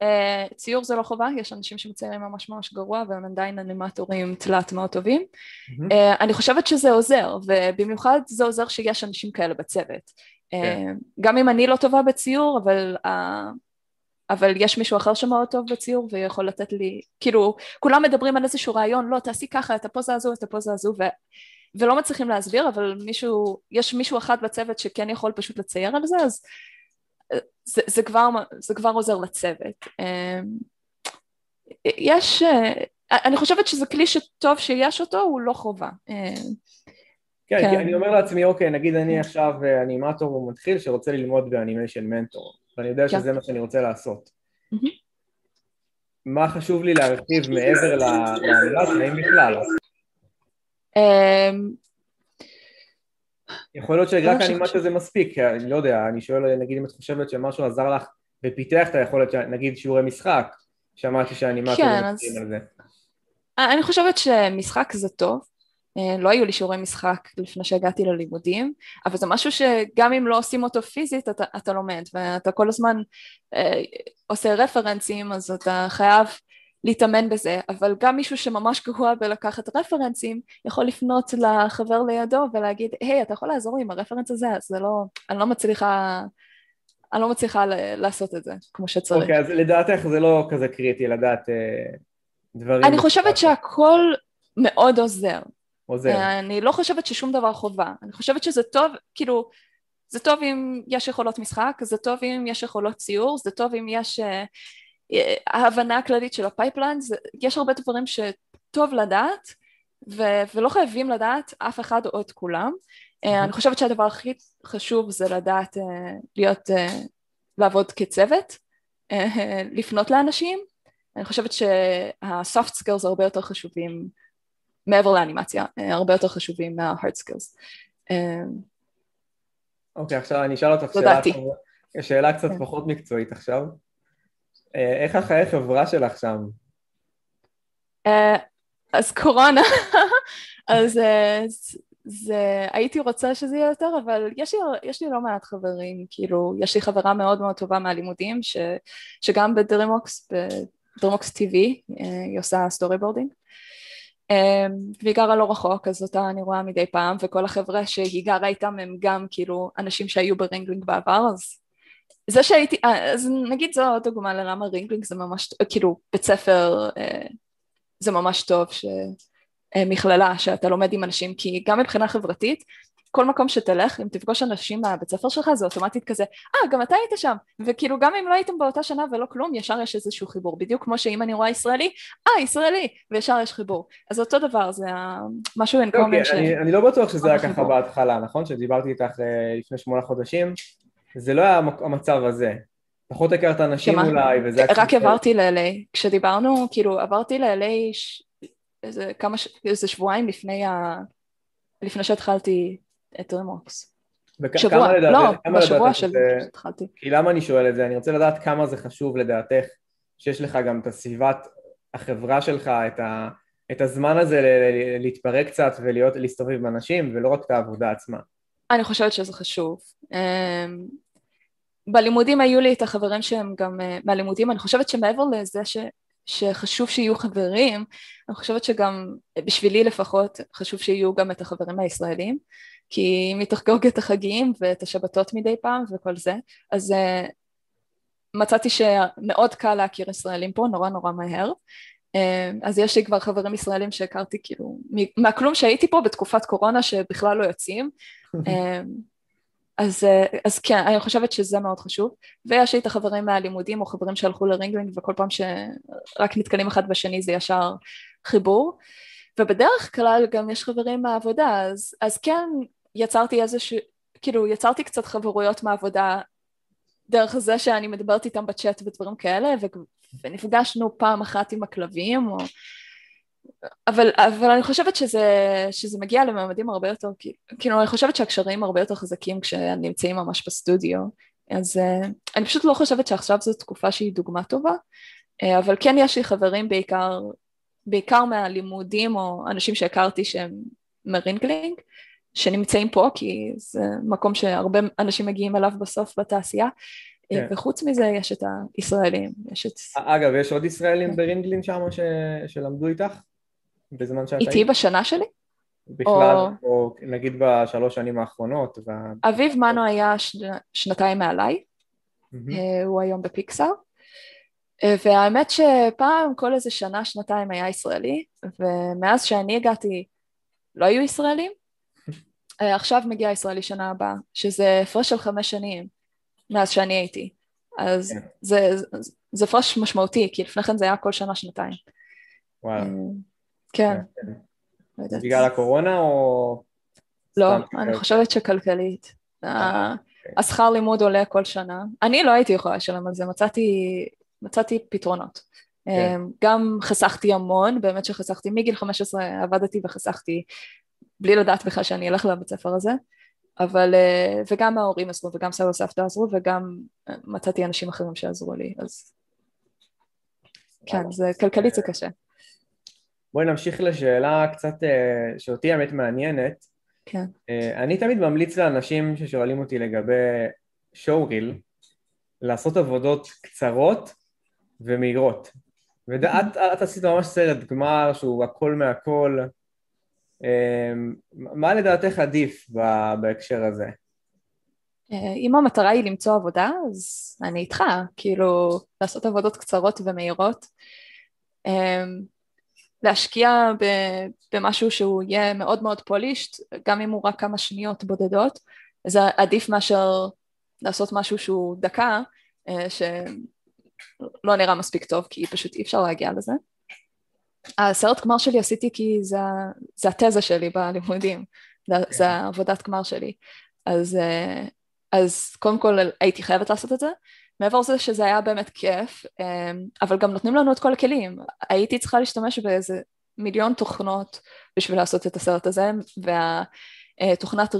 Uh, ציור זה לא חובה, יש אנשים שמציירים ממש ממש גרוע והם עדיין אנימטורים תלת מאוד טובים. Mm-hmm. Uh, אני חושבת שזה עוזר, ובמיוחד זה עוזר שיש אנשים כאלה בצוות. Okay. כן. Uh, גם אם אני לא טובה בציור, אבל, אבל יש מישהו אחר שמאוד טוב בציור ויכול לתת לי, כאילו, כולם מדברים על איזשהו רעיון, לא, תעשי ככה, את הפוזה הזו, את הפוזה הזו, ו... ולא מצליחים להסביר, אבל מישהו, יש מישהו אחד בצוות שכן יכול פשוט לצייר על זה, אז זה, זה, כבר, זה כבר עוזר לצוות. אמ, יש, אני חושבת שזה כלי שטוב שיש אותו, הוא לא חובה. אמ, כן, כן. כי אני אומר לעצמי, אוקיי, נגיד אני עכשיו אנימטור או מתחיל שרוצה ללמוד באנימיישן מנטור, ואני יודע כן. שזה מה שאני רוצה לעשות. מה חשוב לי להרחיב מעבר לאנימציה, האם בכלל? יכול להיות שרק לא אנימציה זה מספיק, אני לא יודע, אני שואל נגיד אם את חושבת שמשהו עזר לך ופיתח את היכולת, נגיד שיעורי משחק, שמעתי שהאנימציה כן, אז... על זה. אני חושבת שמשחק זה טוב, אה, לא היו לי שיעורי משחק לפני שהגעתי ללימודים, אבל זה משהו שגם אם לא עושים אותו פיזית אתה, אתה לומד ואתה כל הזמן אה, עושה רפרנסים אז אתה חייב להתאמן בזה, אבל גם מישהו שממש גרוע בלקחת רפרנסים יכול לפנות לחבר לידו ולהגיד היי אתה יכול לעזור לי עם הרפרנס הזה אז זה לא, אני לא מצליחה אני לא מצליחה לעשות את זה כמו שצריך. אוקיי okay, אז לדעתך זה לא כזה קריטי לדעת uh, דברים. אני חושבת שהכל מאוד עוזר. עוזר. אני לא חושבת ששום דבר חובה, אני חושבת שזה טוב, כאילו זה טוב אם יש יכולות משחק, זה טוב אם יש יכולות ציור, זה טוב אם יש uh, ההבנה הכללית של ה pipeline, יש הרבה דברים שטוב לדעת ו- ולא חייבים לדעת אף אחד או את כולם. Mm-hmm. אני חושבת שהדבר הכי חשוב זה לדעת uh, להיות, uh, לעבוד כצוות, לפנות לאנשים. אני חושבת שה-soft skills הרבה יותר חשובים מעבר לאנימציה, הרבה יותר חשובים מה-hard skills. אוקיי, okay, עכשיו אני אשאל אותך שאלה, שאלה קצת כן. פחות מקצועית עכשיו. אה, איך החיי חברה שלך שם? אה, אז קורונה, אז אה, זה, הייתי רוצה שזה יהיה יותר, אבל יש לי, יש לי לא מעט חברים, כאילו, יש לי חברה מאוד מאוד טובה מהלימודים, ש, שגם ב DreamWorks, ב DreamWorks TV, היא עושה storyboarding, והיא גרה לא רחוק, אז אותה אני רואה מדי פעם, וכל החבר'ה שהיא גרה איתם הם גם כאילו אנשים שהיו ב Ringling בעבר, אז זה שהייתי, אה, אז נגיד זו עוד דוגמה ללמה Ringling זה ממש, כאילו בית ספר אה, זה ממש טוב שמכללה אה, שאתה לומד עם אנשים כי גם מבחינה חברתית כל מקום שתלך אם תפגוש אנשים מהבית ספר שלך זה אוטומטית כזה אה גם אתה היית שם. וכאילו גם אם לא הייתם באותה שנה ולא כלום ישר יש איזשהו חיבור. בדיוק כמו שאם אני רואה ישראלי אה ישראלי. וישר יש חיבור. אז אותו דבר זה משהו אין קומן ש... אני לא בטוח שזה היה ככה בהתחלה נכון? שדיברתי איתך לפני שמונה חודשים זה לא היה המצב הזה. פחות הכרת אנשים שמה? אולי, וזה. רק עברתי ל-LA. כשדיברנו, כאילו, עברתי ל-LA ש... איזה כמה, ש... איזה שבועיים לפני ה... לפני שהתחלתי את רמוקס. שבוע, לדעת, לא, כמה בשבוע שהתחלתי. כי למה אני שואל את זה? אני רוצה לדעת כמה זה חשוב לדעתך, שיש לך גם את הסביבת החברה שלך, את, ה, את הזמן הזה להתפרק קצת ולהסתובב עם אנשים, ולא רק את העבודה עצמה. אני חושבת שזה חשוב. בלימודים היו לי את החברים שהם גם אה, מהלימודים, אני חושבת שמעבר לזה ש, שחשוב שיהיו חברים, אני חושבת שגם, בשבילי לפחות, חשוב שיהיו גם את החברים הישראלים, כי אם היא תחגוג את החגים ואת השבתות מדי פעם וכל זה, אז uh, מצאתי שמאוד קל להכיר ישראלים פה, נורא נורא מהר. אז יש לי כבר חברים ישראלים שהכרתי כאילו מהכלום שהייתי פה בתקופת קורונה שבכלל לא יוצאים אז, אז כן, אני חושבת שזה מאוד חשוב. ויש לי את החברים מהלימודים או חברים שהלכו לרינגלינג וכל פעם שרק נתקלים אחד בשני זה ישר חיבור. ובדרך כלל גם יש חברים מהעבודה אז, אז כן יצרתי איזשהו, כאילו יצרתי קצת חברויות מהעבודה דרך זה שאני מדברת איתם בצ'אט ודברים כאלה ונפגשנו פעם אחת עם הכלבים או אבל, אבל אני חושבת שזה, שזה מגיע למעמדים הרבה יותר, כאילו אני חושבת שהקשרים הרבה יותר חזקים כשנמצאים ממש בסטודיו, אז uh, אני פשוט לא חושבת שעכשיו זו תקופה שהיא דוגמה טובה, uh, אבל כן יש לי חברים בעיקר, בעיקר מהלימודים או אנשים שהכרתי שהם מ Ringling, שנמצאים פה כי זה מקום שהרבה אנשים מגיעים אליו בסוף בתעשייה, כן. וחוץ מזה יש את הישראלים, יש את... אגב, יש עוד ישראלים ב Ringling שם ש... שלמדו איתך? בזמן שאת איתי בשנה שלי? בכלל, או, או נגיד בשלוש שנים האחרונות. וה... אביב מנו היה ש... שנתיים מעליי, mm-hmm. הוא היום בפיקסאר, אה, והאמת שפעם כל איזה שנה, שנתיים היה ישראלי, ומאז שאני הגעתי לא היו ישראלים, אה, עכשיו מגיע ישראלי שנה הבאה, שזה הפרש של חמש שנים מאז שאני הייתי, אז כן. זה, הפרש משמעותי, כי לפני כן זה היה כל שנה שנתיים. וואו. כן. כן. לא בגלל הקורונה או... לא, אני חושבת שכלכלית. אה, אוקיי. השכר לימוד עולה כל שנה. אני לא הייתי יכולה לשלם על זה, מצאתי, מצאתי פתרונות. כן. אה, גם חסכתי המון, באמת שחסכתי, מגיל 15 עבדתי וחסכתי בלי לדעת בכלל שאני אלך לבית ספר הזה, אבל, אה, וגם ההורים עזרו וגם סבא וסבתא עזרו וגם מצאתי אנשים אחרים שעזרו לי, אז כן, זה, כלכלית זה קשה. בואי נמשיך לשאלה קצת אה, שאותי האמת מעניינת. כן. אה, אני תמיד ממליץ לאנשים ששואלים אותי לגבי שואו-ריל לעשות עבודות קצרות ומהירות. ואת את עשית ממש סרט גמר שהוא הכל מהכל. אה, מה לדעתך עדיף בהקשר הזה? אם המטרה היא למצוא עבודה, אז אני איתך, כאילו לעשות עבודות קצרות ומהירות. להשקיע במשהו שהוא יהיה מאוד מאוד פולישט, גם אם הוא רק כמה שניות בודדות, זה עדיף מאשר לעשות משהו שהוא דקה, אה, שלא נראה מספיק טוב, כי פשוט אי אפשר להגיע לזה. הסרט גמר שלי עשיתי כי זה, זה התזה שלי בלימודים, זה, כן. זה העבודת גמר שלי. אז, אה, אז קודם כל הייתי חייבת לעשות את זה, מעבר לזה שזה היה באמת כיף, אמ, אבל גם נותנים לנו את כל הכלים. הייתי צריכה להשתמש באיזה מיליון תוכנות בשביל לעשות את הסרט הזה, והתוכנת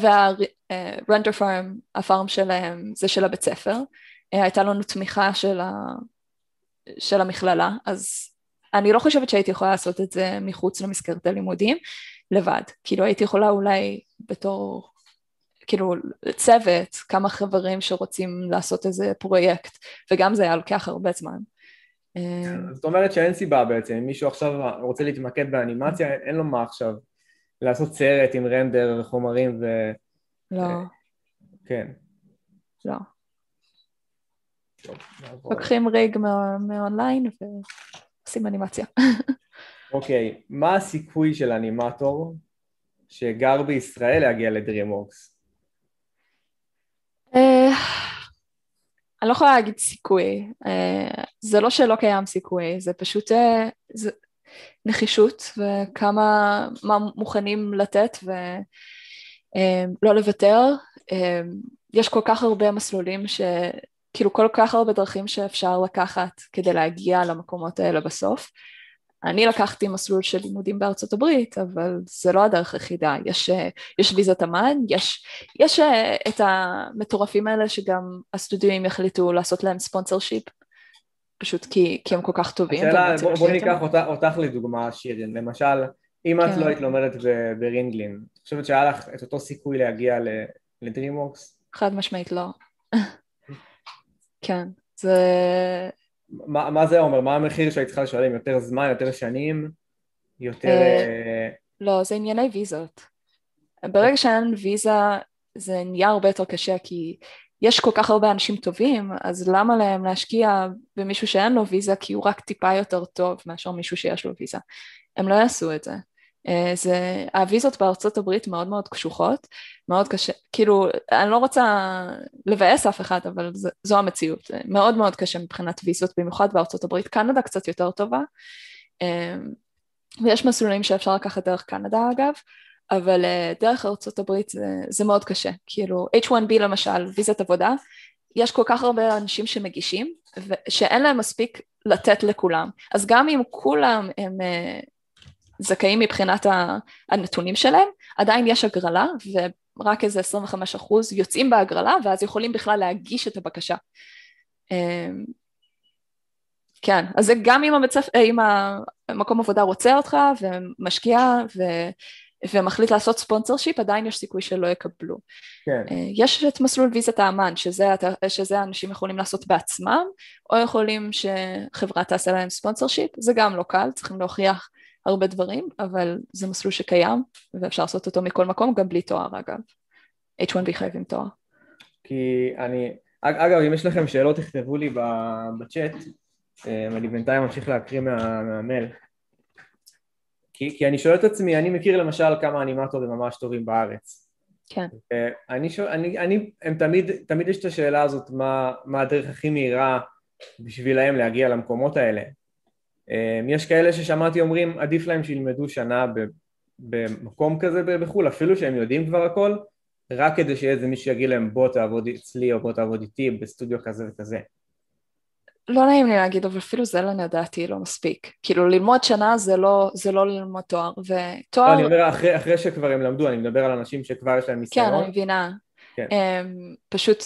והרנדר פארם, הפארם שלהם זה של הבית ספר, אה, הייתה לנו תמיכה של, ה, של המכללה, אז אני לא חושבת שהייתי יכולה לעשות את זה מחוץ למסגרת הלימודים לבד, כאילו הייתי יכולה אולי בתור כאילו צוות, כמה חברים שרוצים לעשות איזה פרויקט, וגם זה היה לוקח הרבה זמן. אה, זאת אומרת שאין סיבה בעצם, אם מישהו עכשיו רוצה להתמקד באנימציה, אין לו מה עכשיו לעשות סרט עם רנדר וחומרים ו... לא. אה, כן. לא. לוקחים ריג מאונליין ועושים אנימציה. אוקיי, מה הסיכוי של אנימטור שגר בישראל להגיע לדרימורקס? אה, אני לא יכולה להגיד סיכוי, אה, זה לא שלא קיים סיכוי, זה פשוט אה, זה נחישות וכמה, מה מוכנים לתת ולא לוותר. יש כל כך הרבה מסלולים ש... כאילו כל כך הרבה דרכים שאפשר לקחת כדי להגיע למקומות האלה בסוף. אני לקחתי מסלול של לימודים בארצות הברית, אבל זה לא הדרך היחידה, יש, יש ויזת אמן, יש, יש אה, את המטורפים האלה שגם הסטודיואים יחליטו לעשות להם ספונסר שיפ, פשוט כי, כי הם כל כך טובים. השאלה, בוא, בוא ניקח אותך, אותך לדוגמה שירין, למשל, אם כן. את לא היית לומדת ברינגלין, את חושבת שהיה לך את אותו סיכוי להגיע לדרימוורקס? חד משמעית לא. כן, זה... מה, מה זה אומר? מה המחיר שהיית צריכה לשלם? יותר זמן, יותר שנים? יותר... אה, אה, לא, זה ענייני ויזות. ברגע שאין ויזה זה נהיה הרבה יותר קשה כי יש כל כך הרבה אנשים טובים, אז למה להם להשקיע במישהו שאין לו ויזה כי הוא רק טיפה יותר טוב מאשר מישהו שיש לו ויזה? הם לא יעשו את זה. אה, זה, הוויזות בארצות הברית מאוד מאוד קשוחות, מאוד קשה, כאילו, אני לא רוצה לבאס אף אחד, אבל זה, זו המציאות, מאוד מאוד קשה מבחינת ויזות, במיוחד בארצות הברית, קנדה קצת יותר טובה, אה, ויש מסלולים שאפשר לקחת דרך קנדה אגב, אבל אה, דרך ארצות הברית זה, זה מאוד קשה, כאילו H1B למשל, ויזת עבודה, יש כל כך הרבה אנשים שמגישים, שאין להם מספיק לתת לכולם, אז גם אם כולם הם זכאים מבחינת הנתונים שלהם, עדיין יש הגרלה ורק איזה 25 אחוז יוצאים בהגרלה ואז יכולים בכלל להגיש את הבקשה. אמ, כן, אז זה גם אם, המצפ... אם המקום עבודה רוצה אותך ומשקיע ו... ומחליט לעשות ספונסר שיפ, עדיין יש סיכוי שלא יקבלו. כן. אה, יש את מסלול ויזת האמן, שזה, שזה אנשים יכולים לעשות בעצמם, או יכולים שחברה תעשה להם ספונסר שיפ, זה גם לא קל, צריכים להוכיח הרבה דברים, אבל זה מסלול שקיים, ואפשר לעשות אותו מכל מקום, גם בלי תואר אגב. H1B חייבים תואר. כי אני, אגב, אם יש לכם שאלות, תכתבו לי בצ'אט, אה, אני בינתיים ממשיך להקריא מה, מהמייל. כי, כי אני שואל את עצמי, אני מכיר למשל כמה אנימטורים ממש טובים בארץ. כן. אני שואל, אני, אני, הם תמיד, תמיד יש את השאלה הזאת, מה, מה הדרך הכי מהירה בשבילהם להגיע למקומות האלה. אמ, יש כאלה ששמעתי אומרים, עדיף להם שילמדו שנה במקום כזה בחו"ל, אפילו שהם יודעים כבר הכל, רק כדי שיהיה איזה מישהו שיגיד להם בוא תעבוד אצלי או בוא תעבוד איתי בסטודיו כזה וכזה. לא נעים לי להגיד, אבל אפילו זה לדעתי לא מספיק. כאילו ללמוד שנה זה לא, זה לא ללמוד תואר, ותואר... לא, אני אומר אחרי, אחרי שכבר הם למדו, אני מדבר על אנשים שכבר יש להם ניסיון. כן, אני מבינה. כן. Um, פשוט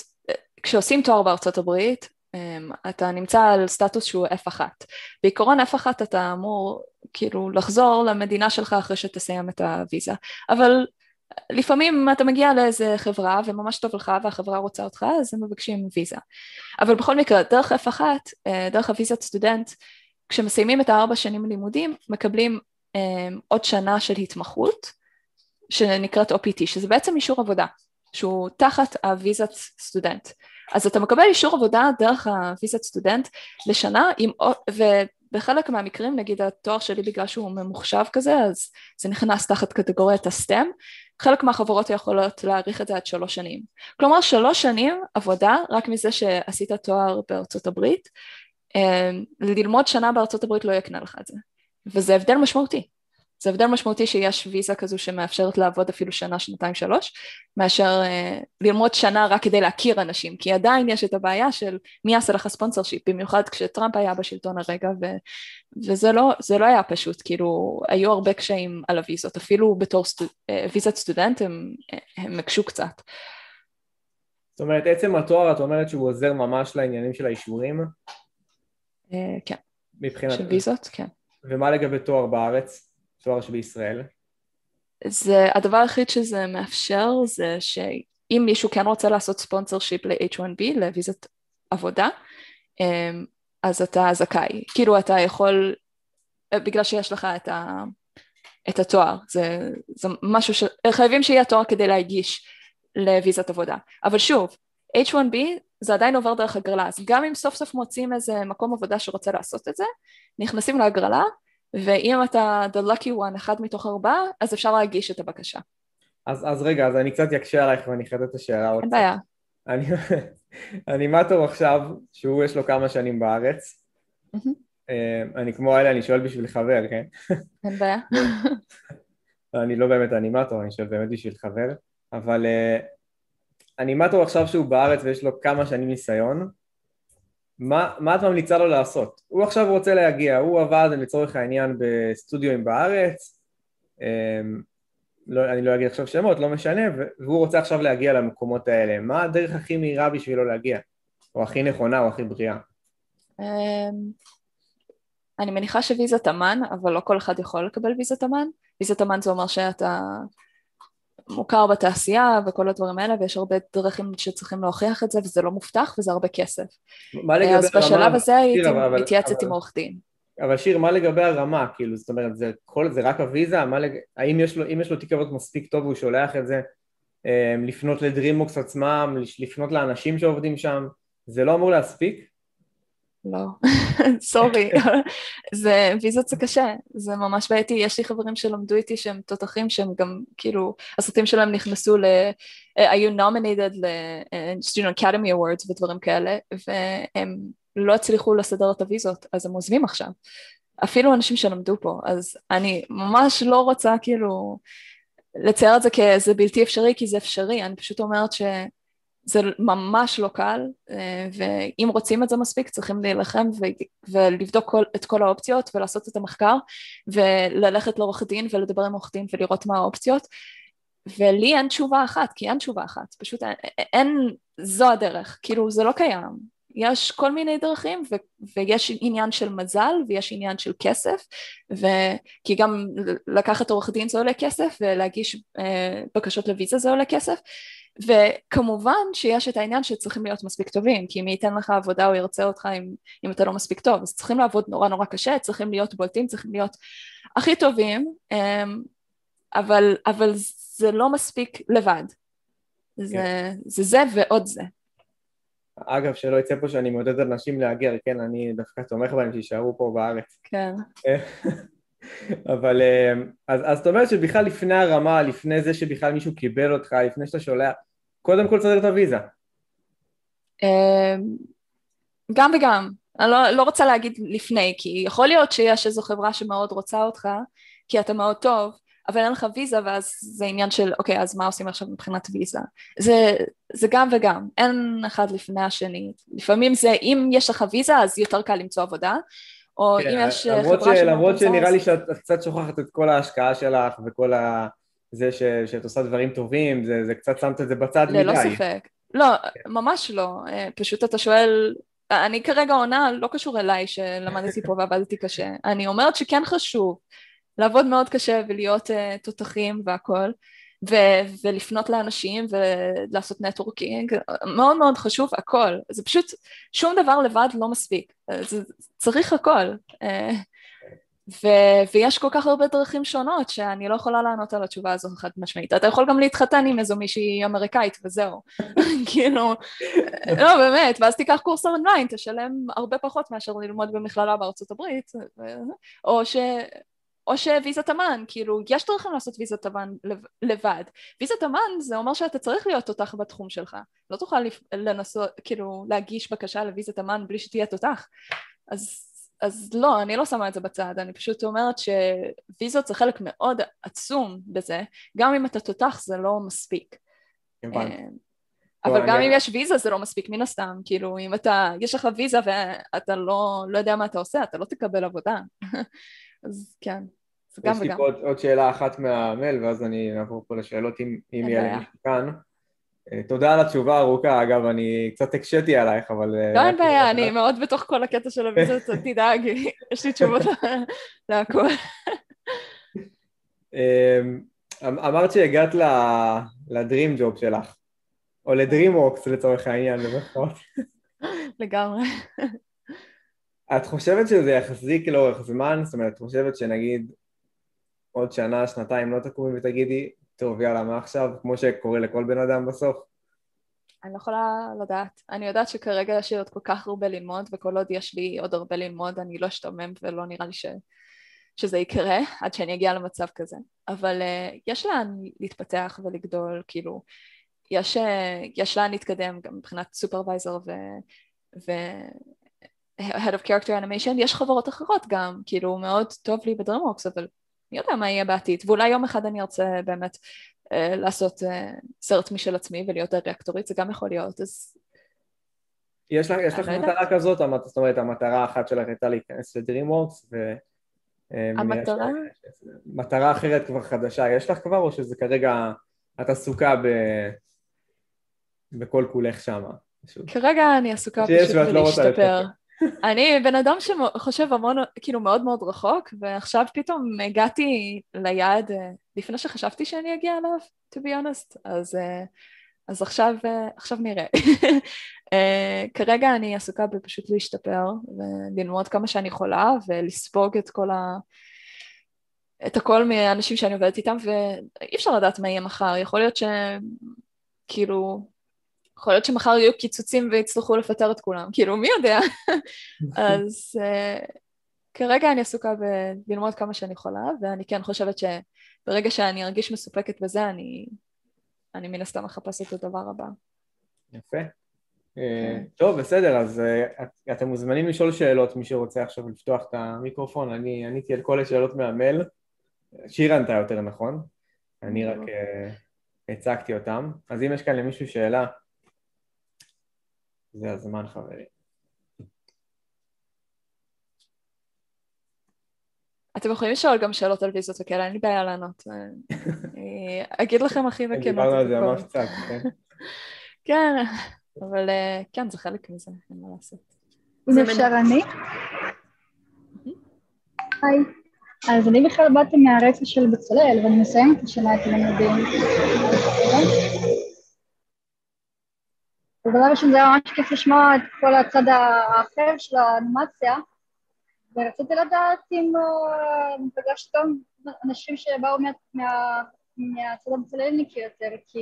כשעושים תואר בארצות הברית, אתה נמצא על סטטוס שהוא F1. בעיקרון F1 אתה אמור כאילו לחזור למדינה שלך אחרי שתסיים את הוויזה, אבל לפעמים אתה מגיע לאיזה חברה וממש טוב לך והחברה רוצה אותך אז הם מבקשים ויזה. אבל בכל מקרה דרך F1 אה, דרך הוויזת סטודנט כשמסיימים את הארבע שנים לימודים מקבלים אה, עוד שנה של התמחות שנקראת OPT שזה בעצם אישור עבודה שהוא תחת הוויזת סטודנט אז אתה מקבל אישור עבודה דרך הוויזת סטודנט לשנה עם, ובחלק מהמקרים נגיד התואר שלי בגלל שהוא ממוחשב כזה אז זה נכנס תחת קטגוריית הסטם חלק מהחברות יכולות להאריך את זה עד שלוש שנים. כלומר שלוש שנים עבודה רק מזה שעשית תואר בארצות הברית, אה, ללמוד שנה בארצות הברית לא יקנה לך את זה, וזה הבדל משמעותי. זה הבדל משמעותי שיש ויזה כזו שמאפשרת לעבוד אפילו שנה, שנתיים, שלוש, מאשר uh, ללמוד שנה רק כדי להכיר אנשים, כי עדיין יש את הבעיה של מי יעשה לך ספונסר שיפ, במיוחד כשטראמפ היה בשלטון הרגע, ו, וזה לא, לא היה פשוט, כאילו, היו הרבה קשיים על הוויזות, אפילו בתור סטו, uh, ויזת סטודנט הם, הם הקשו קצת. זאת אומרת, עצם התואר, את אומרת שהוא עוזר ממש לעניינים של האישורים? Uh, כן. מבחינת... של ויזות, כן. ומה לגבי תואר בארץ? תואר שבישראל? זה הדבר היחיד שזה מאפשר זה שאם מישהו כן רוצה לעשות ספונסר שיפ ל-H1B, לוויזת עבודה, אמ, אז אתה זכאי. כאילו אתה יכול, בגלל שיש לך את, ה, את התואר, זה, זה משהו ש... חייבים שיהיה תואר כדי להגיש לוויזת עבודה. אבל שוב, H1B זה עדיין עובר דרך הגרלה, אז גם אם סוף סוף מוצאים איזה מקום עבודה שרוצה לעשות את זה, נכנסים להגרלה, ואם אתה the lucky one, אחד מתוך ארבעה, אז אפשר להגיש את הבקשה. אז, אז רגע, אז אני קצת יקשה עלייך ואני אחדד את השאלה עוד אין בעיה. אני אנימטור עכשיו, שהוא יש לו כמה שנים בארץ. אה, אני כמו אלה, אני שואל בשביל חבר, כן? אין בעיה. אני לא באמת אנימטור, אני שואל באמת בשביל חבר, אבל אה, אנימטור עכשיו שהוא בארץ ויש לו כמה שנים ניסיון, מה, מה את ממליצה לו לעשות? הוא עכשיו רוצה להגיע, הוא עבד לצורך העניין בסטודיו בארץ, אמ, לא, אני לא אגיד עכשיו שמות, לא משנה, והוא רוצה עכשיו להגיע למקומות האלה. מה הדרך הכי מהירה בשבילו להגיע? או הכי נכונה או הכי בריאה? אמ, אני מניחה שוויזת אמן, אבל לא כל אחד יכול לקבל ויזת אמן. ויזת אמן זה אומר שאתה מוכר בתעשייה וכל הדברים האלה, ויש הרבה דרכים שצריכים להוכיח את זה, וזה לא מופתח וזה הרבה כסף. מה לגבי אז בשלב הרמה... הזה הייתי מתייעצת עם עורך דין. אבל שיר, מה לגבי הרמה? כאילו, זאת אומרת, זה, כל, זה רק הוויזה? לג... האם יש לו, יש לו תיק מספיק טוב והוא שולח את זה, אמ, לפנות לדרימוקס עצמם, לפנות לאנשים שעובדים שם, זה לא אמור להספיק? לא, סורי, זה ויזות זה קשה, זה ממש בעייתי, יש לי חברים שלמדו איתי שהם תותחים שהם גם כאילו, הסרטים שלהם נכנסו ל... היו nominated ל-Student Academy Awards ודברים כאלה, והם לא הצליחו לסדר את הוויזות, אז הם עוזבים עכשיו. אפילו אנשים שלמדו פה, אז אני ממש לא רוצה כאילו לצייר את זה כאיזה בלתי אפשרי, כי זה אפשרי, אני פשוט אומרת ש... זה ממש לא קל, אה, ואם רוצים את זה מספיק צריכים להילחם ולבדוק כל, את כל האופציות ולעשות את המחקר וללכת לעורך דין ולדבר עם עורך דין ולראות מה האופציות. ולי אין תשובה אחת, כי אין תשובה אחת, פשוט אין, אין זו הדרך, כאילו זה לא קיים, יש כל מיני דרכים ו- ויש עניין של מזל ויש עניין של כסף ו- כי גם לקחת עורך דין זה עולה כסף ולהגיש אה, בקשות לוויזה זה עולה כסף וכמובן שיש את העניין שצריכים להיות מספיק טובים כי מי ייתן לך עבודה או ירצה אותך אם, אם אתה לא מספיק טוב אז צריכים לעבוד נורא נורא קשה צריכים להיות בולטים צריכים להיות הכי טובים אה, אבל, אבל זה לא מספיק לבד זה, כן. זה זה ועוד זה אגב, שלא יצא פה שאני מעודד אנשים להגר, כן, אני דווקא תומך בהם שיישארו פה בארץ. כן. אבל אה, אז, אז אתה אומר שבכלל לפני הרמה, לפני זה שבכלל מישהו קיבל אותך, לפני שאתה שולח, קודם כל צריך את הוויזה. אמ, גם וגם. אני לא, לא רוצה להגיד לפני, כי יכול להיות שיש איזו חברה שמאוד רוצה אותך, כי אתה מאוד טוב, אבל אין לך ויזה ואז זה עניין של אוקיי אז מה עושים עכשיו מבחינת ויזה זה, זה גם וגם אין אחד לפני השני לפעמים זה אם יש לך ויזה אז יותר קל למצוא עבודה או כן, אם יש חברה ש... למרות שנראה לי שאת קצת שוכחת את כל ההשקעה שלך וכל ה... זה ש... שאת עושה דברים טובים זה, זה קצת שמת את זה בצד מדי. ללא ספק. לא. ממש לא. אה, פשוט אתה שואל אני כרגע עונה לא קשור אליי שלמדתי פה ועבדתי קשה. אני אומרת שכן חשוב לעבוד מאוד קשה ולהיות uh, תותחים והכל ו- ולפנות לאנשים ולעשות נטוורקינג, מאוד מאוד חשוב הכל, זה פשוט שום דבר לבד לא מספיק, זה, צריך הכל. uh, ו- ויש כל כך הרבה דרכים שונות שאני לא יכולה לענות על התשובה הזו חד משמעית. אתה יכול גם להתחתן עם איזו מישהי אמריקאית וזהו. כאילו, לא באמת, ואז תיקח קורס אונליין, תשלם הרבה פחות מאשר ללמוד במכללה בארצות הברית, או ש... או שוויזת אמן, כאילו יש דרכים לעשות ויזת אמן לבד. ויזת אמן זה אומר שאתה צריך להיות תותח בתחום שלך. לא תוכל לנסות, כאילו להגיש בקשה לוויזת אמן בלי שתהיה תותח. אז, אז לא, אני לא שמה את זה בצד, אני פשוט אומרת שוויזות זה חלק מאוד עצום בזה, גם אם אתה תותח זה לא מספיק. אה, אבל גם אם יש ויזה זה לא מספיק מן הסתם, כאילו אם אתה, יש לך ויזה ואתה לא, לא יודע מה אתה עושה, אתה לא תקבל עבודה. אז כן. גם וגם. יש לי פה עוד, עוד שאלה אחת מהמייל, ואז אני אעבור פה לשאלות אם, אם יהיה לי כאן. אה, תודה על התשובה הארוכה, אגב, אני קצת הקשיתי עלייך, אבל... אה, לא, אין בעיה, אני מאוד בתוך כל הקטע של הוויזות, תדאג, יש לי תשובות להכל. אמ, אמ, אמרת שהגעת לדרים ג'וב שלך, או לדרים ווקס לצורך העניין, במירכאות. לגמרי. את חושבת שזה יחזיק לאורך זמן? זאת אומרת, את חושבת שנגיד עוד שנה, שנתיים לא תקומי ותגידי, טוב, יאללה, מה עכשיו? כמו שקורה לכל בן אדם בסוף. אני לא יכולה לדעת. אני יודעת שכרגע יש לי עוד כל כך הרבה ללמוד, וכל עוד יש לי עוד הרבה ללמוד, אני לא אשתומם ולא נראה לי ש... שזה יקרה עד שאני אגיע למצב כזה. אבל uh, יש לאן להתפתח ולגדול, כאילו, יש, uh, יש לאן להתקדם גם מבחינת supervisor ו... ו... Head of Character Animation, יש חברות אחרות גם, כאילו מאוד טוב לי ב DreamWorks, אבל מי יודע מה יהיה בעתיד, ואולי יום אחד אני ארצה באמת אה, לעשות אה, סרט משל עצמי ולהיות דירקטורית, זה גם יכול להיות, אז... יש לך, יש לך לא מטרה כזאת, זאת אומרת המטרה האחת שלך הייתה להיכנס ל DreamWorks ו... אה, המטרה? מטרה אחרת כבר חדשה, יש לך כבר או שזה כרגע את עסוקה ב... בכל כולך שמה? כרגע אני עסוקה פשוט לא בלהשתפר. אני בן אדם שחושב המון, כאילו מאוד מאוד רחוק, ועכשיו פתאום הגעתי ליעד אה, לפני שחשבתי שאני אגיע אליו, to be honest, אז, אה, אז עכשיו, אה, עכשיו נראה. כרגע אני עסוקה בפשוט להשתפר וללמוד כמה שאני יכולה ולספוג את כל ה... את הכל מהאנשים שאני עובדת איתם ואי אפשר לדעת מה יהיה מחר, יכול להיות שכאילו יכול להיות שמחר יהיו קיצוצים ויצטרכו לפטר את כולם, כאילו מי יודע? אז uh, כרגע אני עסוקה בללמוד כמה שאני יכולה, ואני כן חושבת שברגע שאני ארגיש מסופקת בזה, אני, אני מן הסתם אחפש את הדבר הבא. יפה. אה, כן. טוב, בסדר, אז uh, אתם מוזמנים לשאול שאלות, מי שרוצה עכשיו לפתוח את המיקרופון, אני עניתי על כל השאלות מהמייל. שיר ענתה יותר נכון, אני רק הצגתי אותם. אז אם יש כאן למישהו שאלה, זה הזמן חברים. אתם יכולים לשאול גם שאלות על ויזות וכאלה, אין לי בעיה לענות. אני אגיד לכם הכי בכנות. דיברנו על זה ממש קצת, כן? כן, אבל אה, כן, זה חלק מזה, אין מה לעשות. אם אפשר אני? היי. אז אני בכלל באתי מהרקע של בצלאל, ואני מסיימת השנה את הלימודים. דבר ראשון זה היה ממש כיף לשמוע את כל הצד האחר של האנימציה, ורציתי לדעת אם אה, פגשת גם אנשים שבאו מה, מה, מהצד הבצלאלניקי יותר, כי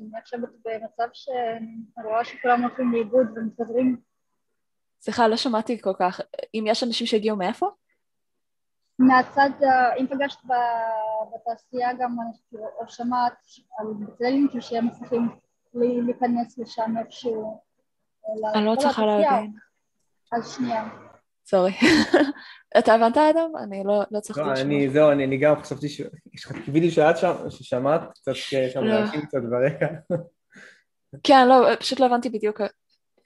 אני עכשיו במצב שאני רואה שכולם הולכים לאיבוד ומתפזרים. סליחה, לא שמעתי כל כך. אם יש אנשים שהגיעו מאיפה? מהצד, אה, אם פגשת בתעשייה גם, או שמעת על בצלאלניקי שהם צריכים להיכנס לשם איפשהו. אה, אני לא צריכה להבין. אז שנייה. סורי. אתה הבנת אדם? אני לא, לא צריכה לא, לשמוע. אני, זהו, אני, אני גם חשבתי ש... קיוויתי שאת שם, ששמעת קצת שם לא. להכין קצת ברקע. כן, לא, פשוט לא הבנתי בדיוק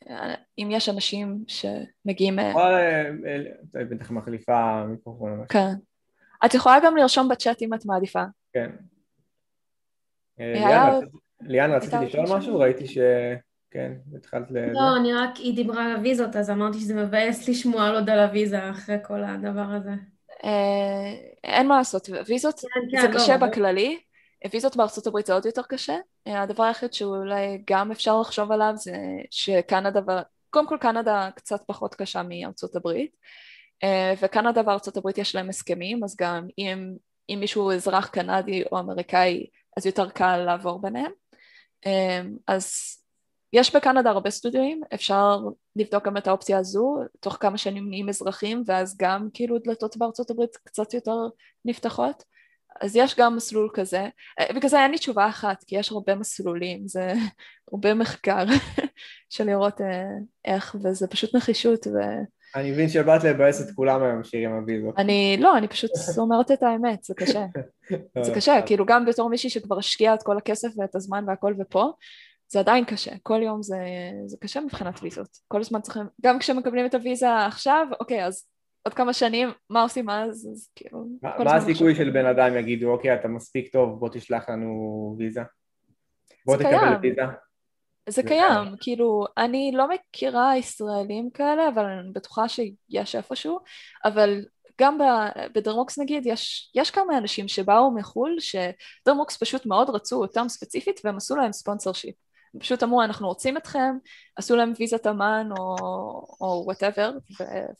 אה, אם יש אנשים שמגיעים... אה, בטח מחליפה מיקרופון. כן. את יכולה גם לרשום בצ'אט אם את מעדיפה. כן. ליאן, רציתי לשאול משהו? ראיתי ש... כן, התחלת ל... לא, אני רק, היא דיברה על הוויזות, אז אמרתי שזה מבאס לשמוע על עוד על הוויזה אחרי כל הדבר הזה. אה, אין מה לעשות, ויזות כן, זה כן, קשה לא, בכללי, ויזות בארצות הברית זה עוד יותר קשה. אה, הדבר היחיד שאולי גם אפשר לחשוב עליו זה שקנדה, קודם כל קנדה קצת פחות קשה מארצות הברית, אה, וקנדה וארצות הברית יש להם הסכמים, אז גם אם, אם מישהו אזרח קנדי או אמריקאי, אז יותר קל לעבור ביניהם. אז יש בקנדה הרבה סטודיואים, אפשר לבדוק גם את האופציה הזו, תוך כמה שנים נהיים אזרחים ואז גם כאילו דלתות בארצות הברית קצת יותר נפתחות, אז יש גם מסלול כזה, בגלל זה אין לי תשובה אחת, כי יש הרבה מסלולים, זה הרבה מחקר של לראות אה, איך, וזה פשוט נחישות ו... אני מבין שבאת לבאס את כולם היום שיר עם הוויזות. אני, לא, אני פשוט אומרת את האמת, זה קשה. זה קשה, כאילו גם בתור מישהי שכבר השקיעה את כל הכסף ואת הזמן והכל ופה, זה עדיין קשה, כל יום זה, זה קשה מבחינת ויזות, כל הזמן צריכים, גם כשמקבלים את הוויזה עכשיו, אוקיי, אז עוד כמה שנים, מה עושים אז, אז כאילו... מה, מה הסיכוי של בן אדם יגידו, אוקיי, אתה מספיק טוב, בוא תשלח לנו ויזה? בוא תקבל קיים. ויזה? זה, קיים, כאילו, אני לא מכירה ישראלים כאלה, אבל אני בטוחה שיש איפשהו, אבל גם ב DreamWorks נגיד, יש, יש כמה אנשים שבאו מחו"ל, ש DreamWorks פשוט מאוד רצו אותם ספציפית, והם עשו להם sponsorship. פשוט אמרו אנחנו רוצים אתכם, עשו להם ויזת אמן או whatever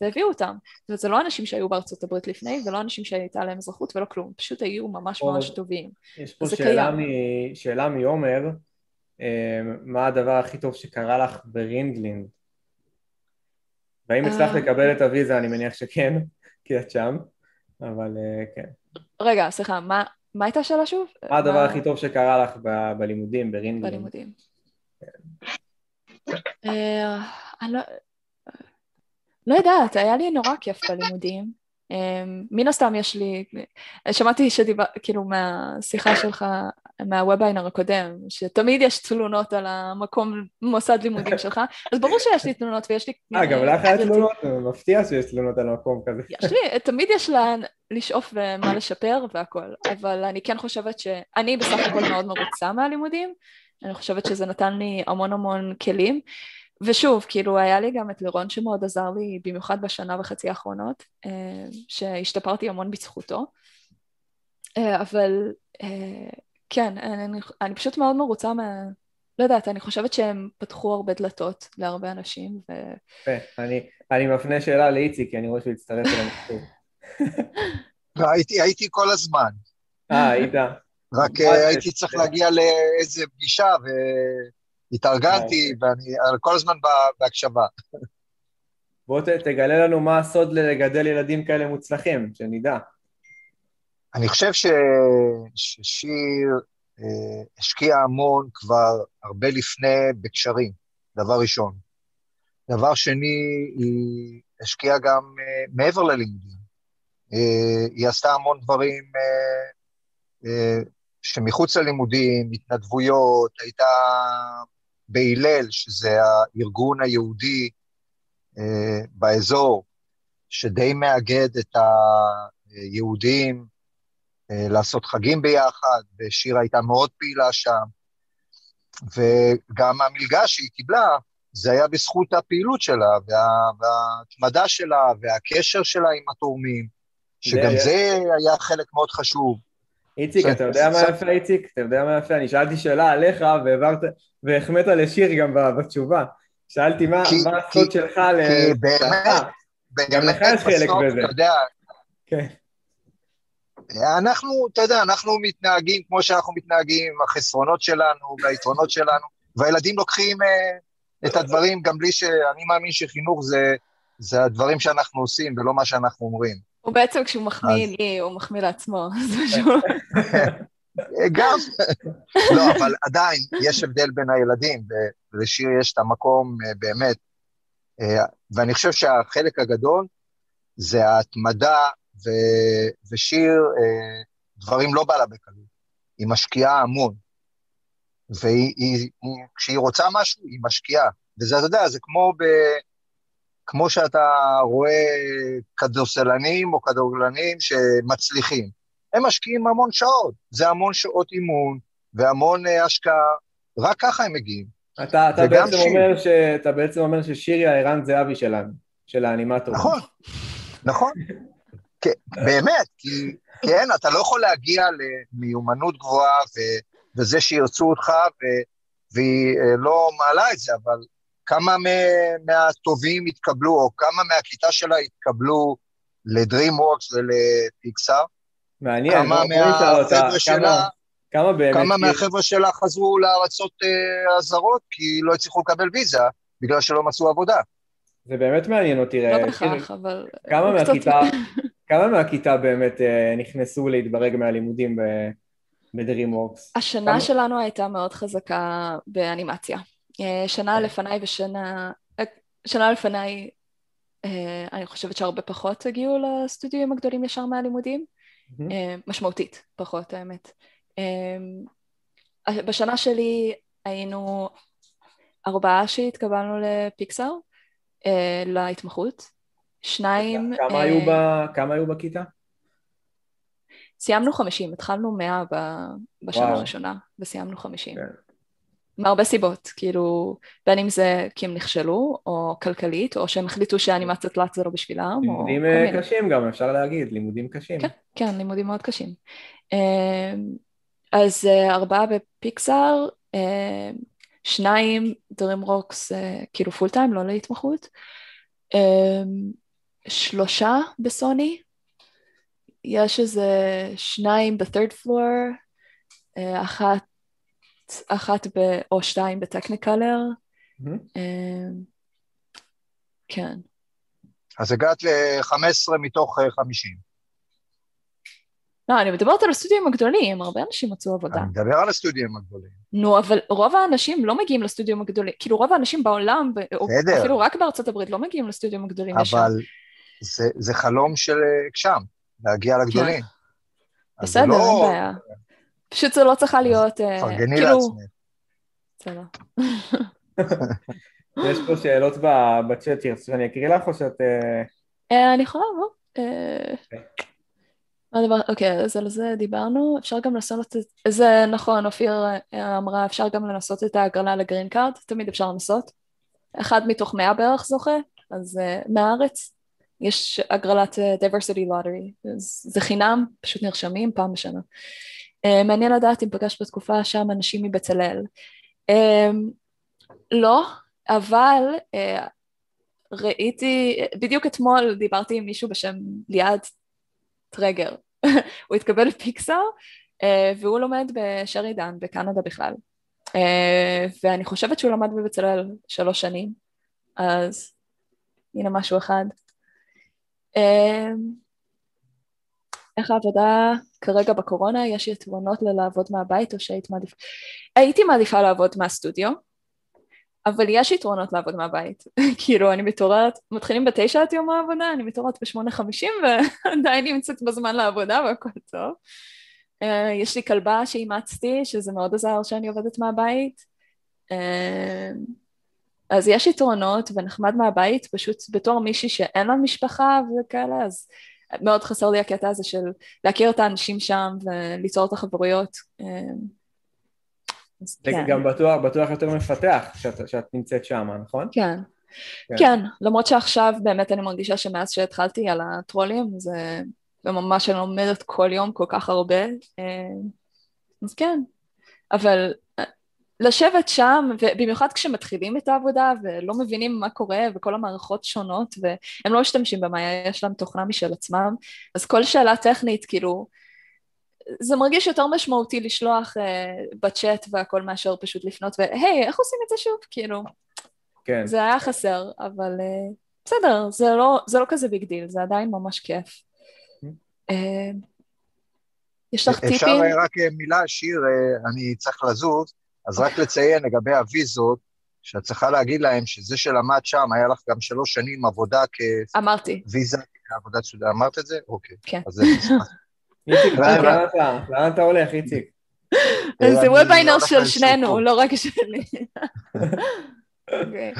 והביאו אותם. זאת אומרת זה לא אנשים שהיו בארצות הברית לפני ולא אנשים שהייתה להם אזרחות ולא כלום, פשוט היו ממש ממש טובים. יש פה שאלה, מ... שאלה מעומר, מה הדבר הכי טוב שקרה לך ב Ringling? והאם הצלחת אה. לקבל את הוויזה? אני מניח שכן, כי את שם, אבל אה, כן. רגע, סליחה, מה, מה הייתה השאלה שוב? מה הדבר הכי טוב שקרה לך ב- בלימודים, ב Ringling? בלימודים. אה, אני לא... לא יודעת, היה לי נורא כיף בלימודים. אה, מן הסתם יש לי, שמעתי שדיבר, כאילו מהשיחה שלך, מהוובינר הקודם, שתמיד יש תלונות על המקום, מוסד לימודים שלך, אז ברור שיש לי תלונות ויש לי... אה, גם לך היה תלונות? מפתיע שיש תלונות על מקום כזה. יש לי, תמיד יש לאן לשאוף ומה לשפר והכל, אבל אני כן חושבת שאני בסך הכל מאוד מרוצה מהלימודים, אני חושבת שזה נתן לי המון המון כלים ושוב כאילו היה לי גם את לירון שמאוד עזר לי במיוחד בשנה וחצי האחרונות אה, שהשתפרתי המון בזכותו אה, אבל אה, כן אני, אני פשוט מאוד מרוצה מה... לא יודעת, אני חושבת שהם פתחו הרבה דלתות להרבה אנשים ו... אני, אני מפנה שאלה לאיציק, כי אני רואה שהוא הצטרף אלינו. הייתי כל הזמן. אה, היית. רק אה, הייתי צריך להגיע לאיזה פגישה והתארגנתי, אה, אוקיי. ואני כל הזמן בהקשבה. בוא תגלה לנו מה הסוד לגדל ילדים כאלה מוצלחים, שנדע. אני חושב ש... ששיר אה, השקיע המון כבר הרבה לפני בקשרים, דבר ראשון. דבר שני, היא השקיעה גם אה, מעבר ללימודים. אה, היא עשתה המון דברים אה, אה, שמחוץ ללימודים, התנדבויות, הייתה בהלל, שזה הארגון היהודי אה, באזור, שדי מאגד את היהודים לעשות חגים ביחד, ושירה הייתה מאוד פעילה שם, וגם המלגה שהיא קיבלה, זה היה בזכות הפעילות שלה, וה, וההתמדה שלה, והקשר שלה עם התורמים, שגם זה היה חלק מאוד חשוב. איציק, אתה יודע מה יפה, איציק? אתה יודע מה יפה? אני שאלתי שאלה עליך, והחמאת לשיר גם בתשובה. שאלתי מה הסוד שלך ל... כי באמת, גם לך יש חלק בזה. אתה יודע, כן. אנחנו, אתה יודע, אנחנו מתנהגים כמו שאנחנו מתנהגים, עם החסרונות שלנו והיתרונות שלנו, והילדים לוקחים אה, את הדברים גם בלי ש... אני מאמין שחינוך זה, זה הדברים שאנחנו עושים ולא מה שאנחנו אומרים. הוא בעצם כשהוא מחמיא אז... לי, הוא מחמיא לעצמו, זה משהו... גם, לא, אבל עדיין יש הבדל בין הילדים, ולשיר יש את המקום אה, באמת, אה, ואני חושב שהחלק הגדול זה ההתמדה, ו, ושיר, אה, דברים לא בא לה בקלות, היא משקיעה המון, וכשהיא רוצה משהו, היא משקיעה, וזה, אתה יודע, זה כמו ב... כמו שאתה רואה כדורסלנים או כדורגלנים שמצליחים. הם משקיעים המון שעות, זה המון שעות אימון והמון uh, השקעה, רק ככה הם מגיעים. אתה, אתה, בעצם אומר ש, אתה בעצם אומר ששירי הערן זהבי שלנו, של האנימטור. נכון, נכון. כן, באמת, כי כן, אתה לא יכול להגיע למיומנות גבוהה ו, וזה שירצו אותך ו, והיא uh, לא מעלה את זה, אבל כמה מהטובים התקבלו, או כמה מהכיתה שלה התקבלו לדרימוורקס ולפיקסאר? מעניין, כמה מהחבר'ה שלה... כמה באמת... כמה מהחבר'ה שלה חזרו לארצות אה, הזרות כי לא הצליחו לקבל ויזה בגלל שלא מצאו עבודה. זה באמת מעניין אותי. לא בהכרח, אבל... כמה מהכיתה, כמה מהכיתה באמת אה, נכנסו להתברג מהלימודים בדרימוורקס? השנה כמה... שלנו הייתה מאוד חזקה באנימציה. אה, שנה כן. לפניי ושנה... שנה לפניי אני חושבת שהרבה פחות הגיעו לסטודיו הגדולים ישר מהלימודים. mm-hmm. משמעותית פחות האמת. אה, בשנה שלי היינו ארבעה שהתקבלנו לפיקסאר אה, להתמחות, שניים... כמה, היו, ב... כמה היו בכיתה? סיימנו חמישים, התחלנו מאה בשנה וואו. הראשונה וסיימנו חמישים. כן. מהרבה סיבות, כאילו, בין אם זה כי הם נכשלו, או כלכלית, או שהם החליטו שהאנימציה תלת זה לא בשבילם, לימודים אה, קשים גם, אפשר להגיד, לימודים קשים. כן, כן, לימודים מאוד קשים. אה, אז אה, ארבעה בפיקסאר, שניים DreamWorks, כאילו full time, לא להתמחות, שלושה בסוני, יש איזה שניים ב-Third Floor, אחת אחת ב, או שתיים בטכניקלר. Mm-hmm. כן. אז הגעת ל-15 מתוך 50. אה, לא, אני מדברת על הסטודיו הגדולים, הרבה אנשים מצאו עבודה. אני מדבר על הסטודיו הגדולים. נו, אבל רוב האנשים לא מגיעים לסטודיו הגדולים, כאילו רוב האנשים בעולם, או אפילו רק בארצות הברית, לא מגיעים לסטודיו הגדולים. אבל זה, זה חלום של שם, להגיע לגדולים. כן. בסדר, לא... אין בעיה. פשוט זה לא צריכה להיות... אה, פרגני כאילו... לעצמך. בסדר. יש פה שאלות בצ'אט, שאני אקריא לך או שאת... אה, אה, אני יכולה לבוא. אוקיי. מה הדבר, אוקיי, אז על זה דיברנו, אפשר גם לנסות את זה, נכון, אופיר אמרה, אפשר גם לנסות את ההגרלה לגרין קארד, תמיד אפשר לנסות. אחד מתוך מאה בערך זוכה, אז מהארץ, יש הגרלת diversity lottery, זה חינם, פשוט נרשמים פעם בשנה. Uh, מעניין לדעת אם פגשת בתקופה שם אנשים מבצלאל. Uh, לא, אבל ראיתי, בדיוק אתמול דיברתי עם מישהו בשם ליעד טרגר. הוא התקבל לפיקסאר והוא לומד בשרידן בקנדה בכלל. ואני חושבת שהוא למד בבצלאל שלוש שנים, אז הנה משהו אחד. Uh, איך העבודה כרגע בקורונה, יש יתרונות ללעבוד מהבית או שהיית מעדיפה? הייתי מעדיפה לעבוד מהסטודיו, אבל יש יתרונות לעבוד מהבית. כאילו, אני מתעוררת, מתחילים בתשע את יום העבודה, אני מתעוררת בשמונה חמישים ועדיין נמצאת בזמן לעבודה והכל טוב. Uh, יש לי כלבה שאימצתי, שזה מאוד עזר שאני עובדת מהבית. אה, אז יש יתרונות ונחמד מהבית, פשוט בתור מישהי שאין לה משפחה וכאלה, אז מאוד חסר לי הקטע הזה של להכיר את האנשים שם וליצור את החברויות. אה, אז כן. גם בטוח, בטוח יותר מפתח שאת, שאת נמצאת שם, נכון? כן. כן. כן, למרות שעכשיו באמת אני מרגישה שמאז שהתחלתי על הטרולים זה ממש אני לומדת כל יום כל כך הרבה, אה, אז כן, אבל לשבת שם, ובמיוחד כשמתחילים את העבודה ולא מבינים מה קורה וכל המערכות שונות והם לא משתמשים במאיה, יש להם תוכנה משל עצמם, אז כל שאלה טכנית כאילו זה מרגיש יותר משמעותי לשלוח uh, בצ'אט והכל מאשר פשוט לפנות והי, איך עושים את זה שוב? כאילו, כן. זה היה חסר, אבל uh, בסדר, זה לא, זה לא כזה big deal, זה עדיין ממש כיף. Uh, יש לך טיפים? אפשר רק מילה, שיר, אני צריך לזוז, אז רק לציין לגבי הוויזות, שאת צריכה להגיד להם שזה שלמד שם, היה לך גם שלוש שנים עבודה כ... אמרתי. ויזה כעבודת סטודנט, אמרת את זה? אוקיי. כן. אז זה איציק, לאן אתה? לאן אתה הולך, איציק? זה וובינר של שנינו, לא רק שלי. אוקיי.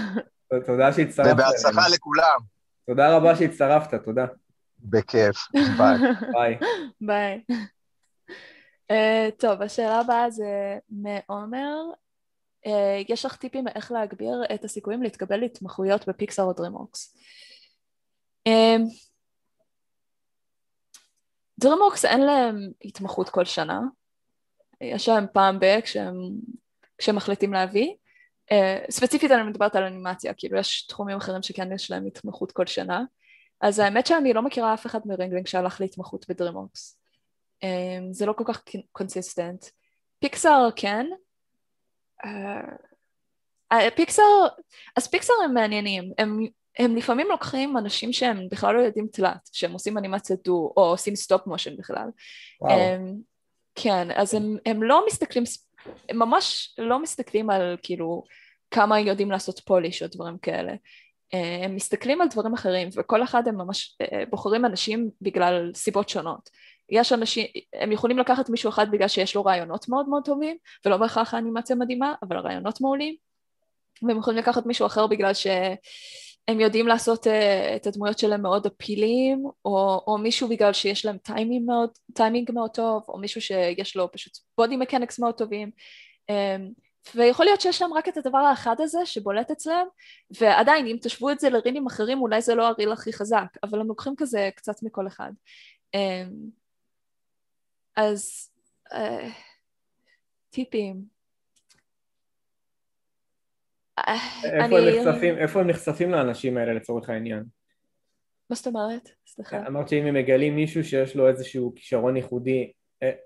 תודה שהצטרפת. ובהצלחה לכולם. תודה רבה שהצטרפת, תודה. בכיף, ביי. ביי. ביי. אה, טוב, השאלה הבאה זה מעומר. אה, יש לך טיפים איך להגביר את הסיכויים להתקבל להתמחויות בפיקסאר או DreamWorks? אה, DreamWorks אין להם התמחות כל שנה, יש להם פעם ב- כשהם, כשהם מחליטים להביא. Uh, ספציפית אני מדברת על אנימציה, כאילו יש תחומים אחרים שכן יש להם התמחות כל שנה. אז האמת שאני לא מכירה אף אחד מ Ringling שהלך להתמחות ב DreamWorks. Um, זה לא כל כך consistent. פיקסאר כן. Uh, פיקסאר, אז פיקסאר הם מעניינים, הם הם לפעמים לוקחים אנשים שהם בכלל לא יודעים תלת, שהם עושים אנימציה דו, או עושים stop motion בכלל. הם, כן, אז הם, הם לא מסתכלים, הם ממש לא מסתכלים על כאילו כמה יודעים לעשות פוליש או דברים כאלה. הם מסתכלים על דברים אחרים, וכל אחד הם ממש אה, בוחרים אנשים בגלל סיבות שונות. יש אנשים, הם יכולים לקחת מישהו אחד בגלל שיש לו רעיונות מאוד מאוד טובים, ולא בהכרח האנימציה מדהימה, אבל הרעיונות מעולים, והם יכולים לקחת מישהו אחר בגלל ש... הם יודעים לעשות uh, את הדמויות שלהם מאוד appealing, או, או מישהו בגלל שיש להם טיימינג מאוד, טיימינג מאוד טוב, או מישהו שיש לו פשוט body mechanics מאוד טובים. Um, ויכול להיות שיש להם רק את הדבר האחד הזה שבולט אצלם, ועדיין אם תשוו את זה לרילים אחרים אולי זה לא ה reel הכי חזק, אבל הם לוקחים כזה קצת מכל אחד. Um, אז uh, טיפים, איפה, אני... הם נחשפים, איפה הם נחשפים לאנשים האלה לצורך העניין? מה זאת אומרת? סליחה. אמרת שאם הם מגלים מישהו שיש לו איזשהו כישרון ייחודי,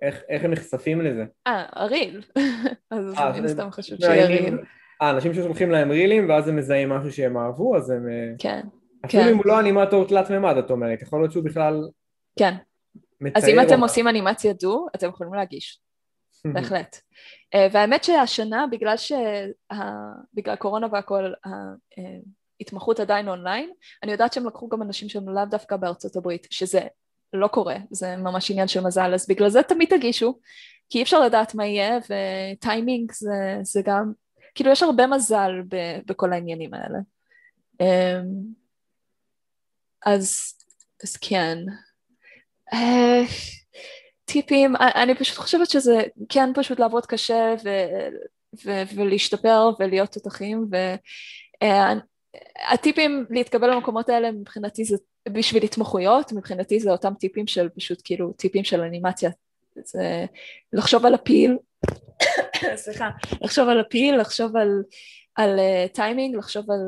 איך, איך הם נחשפים לזה? אה, הריל. אז מן הסתם חשוב שיהיה ריל. אה, אנשים ששולחים להם רילים ואז הם מזהים משהו שהם אהבו, אז הם... אה, כן. אפילו כן. אם הוא לא אנימטור תלת מימד, את אומרת, יכול להיות שהוא בכלל... כן. אז אם אתם עושים אנימציה דו, אתם יכולים להגיש. בהחלט. אה, והאמת שהשנה, בגלל, שה... בגלל קורונה והכל, ההתמחות עדיין אונליין, אני יודעת שהם לקחו גם אנשים שהם לאו דווקא בארצות הברית, שזה לא קורה, זה ממש עניין של מזל, אז בגלל זה תמיד תגישו, כי אי אפשר לדעת מה יהיה, וטיימינג זה, זה גם, כאילו יש הרבה מזל ב, בכל העניינים האלה. אמ, אז, אז כן. אה, טיפים, אני פשוט חושבת שזה כן פשוט לעבוד קשה ו, ו, ולהשתפר ולהיות תותחים והטיפים להתקבל למקומות האלה מבחינתי זה בשביל התמחויות, מבחינתי זה אותם טיפים של פשוט כאילו טיפים של אנימציה, זה לחשוב על הפיל, סליחה, לחשוב על הפיל, לחשוב על, על uh, טיימינג, לחשוב על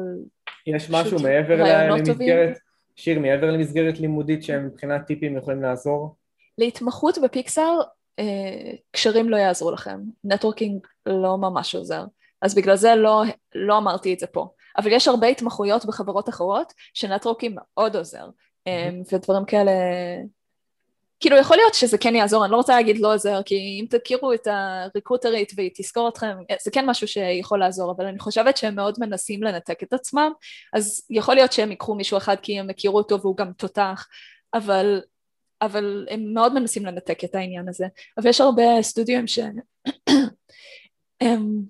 יש משהו מעבר למסגרת, שיר, מעבר למסגרת לימודית שהם מבחינת טיפים יכולים לעזור? להתמחות בפיקסאר אה, קשרים לא יעזרו לכם, נטוורקינג לא ממש עוזר, אז בגלל זה לא, לא אמרתי את זה פה, אבל יש הרבה התמחויות בחברות אחרות שנטוורקינג מאוד עוזר, אה, ודברים כאלה, כאילו יכול להיות שזה כן יעזור, אני לא רוצה להגיד לא עוזר, כי אם תכירו את הריקרוטרית והיא תזכור אתכם, זה כן משהו שיכול לעזור, אבל אני חושבת שהם מאוד מנסים לנתק את עצמם, אז יכול להיות שהם ייקחו מישהו אחד כי הם הכירו אותו והוא גם תותח, אבל אבל הם מאוד מנסים לנתק את העניין הזה. אבל יש הרבה סטודיו שהם הם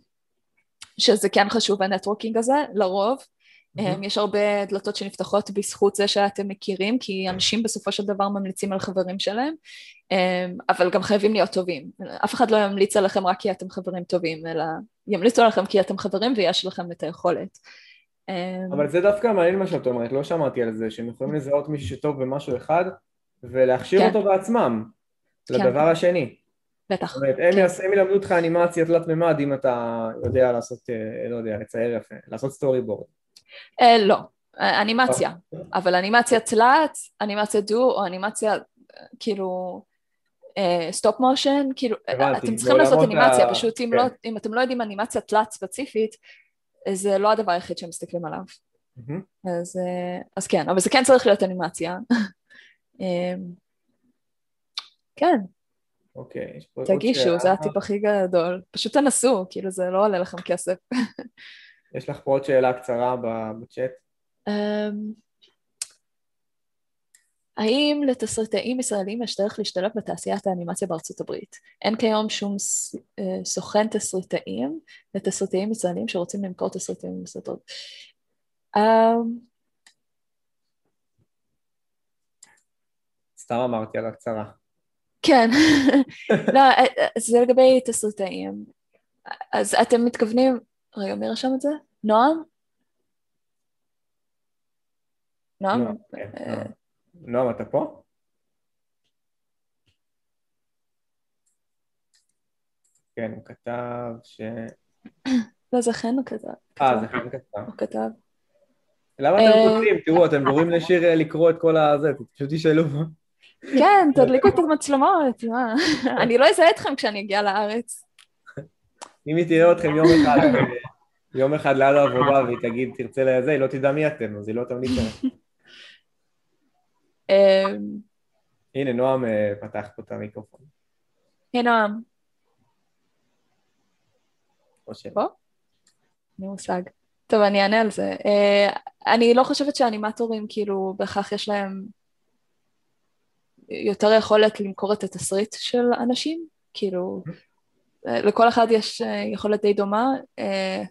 שזה כן חשוב ה networking הזה, לרוב. Mm-hmm. יש הרבה דלתות שנפתחות בזכות זה שאתם מכירים, כי אנשים בסופו של דבר ממליצים על חברים שלהם, אבל גם חייבים להיות טובים. אף אחד לא ימליץ עליכם רק כי אתם חברים טובים, אלא ימליצו עליכם כי אתם חברים ויש לכם את היכולת. אבל זה דווקא מעניין מה שאת אומרת, לא שמעתי על זה, שהם יכולים לזהות מישהו שטוב במשהו אחד ולהכשיר כן. אותו בעצמם, כן. לדבר השני. בטח. זאת אומרת, הם, הם ילמדו אותך אנימציה תלת מימד אם אתה יודע לעשות, אה, לא יודע, לצייר יפה, לעשות סטורי בורד. אה, לא, אנימציה, אבל אנימציה תלת, אנימציה דו או אנימציה כאילו סטופ אה, מושן, כאילו אתם צריכים לעשות אנימציה. פשוט אם, לא, כן. לא, אם אתם לא יודעים אנימציה תלת ספציפית, זה לא הדבר היחיד שהם מסתכלים עליו. אז, אז כן, אבל זה כן צריך להיות אנימציה. כן. אוקיי, יש פה תגישו, זה הטיפ הכי גדול. פשוט תנסו, כאילו זה לא עולה לכם כסף. יש לך פה עוד שאלה קצרה בצ'אט? אמ, האם לתסריטאים ישראלים יש דרך להשתלב בתעשיית האנימציה בארצות הברית? אין כיום שום אה, סוכן תסריטאים לתסריטאים ישראלים שרוצים למכור תסריטאים בסרטות. אמ, סתם אמרתי על הקצרה. כן, לא, אה, אה, זה לגבי תסריטאים. אז אתם מתכוונים, רגע, מי רשם את זה? נועם? נועם? כן, נועם, אתה פה? כן, הוא כתב ש... לא, זה חן הוא כתב. אה, זה חן כתב. הוא כתב. למה אתם כותבים? תראו, אתם גורמים לשיר לקרוא את כל הזה, פשוט תשאלו. כן, תדליקו את המצלמות, מה? אני לא אזהה אתכם כשאני אגיע לארץ. אם היא תראה אתכם יום אחד, יום אחד ליד העבודה והיא תגיד, תרצה לזה, היא לא תדע מי אתם, אז היא לא תמליץ עליהם. אמ, הנה, נועם אה, פתח פה את המיקרופון. היי, נועם. פה? אין מושג. טוב, אני אענה על זה. Uh, אני לא חושבת שהאנימטורים, כאילו, בהכרח יש להם יותר יכולת למכור את התסריט של אנשים, כאילו, אה, לכל אחד יש אה, יכולת די דומה. אה,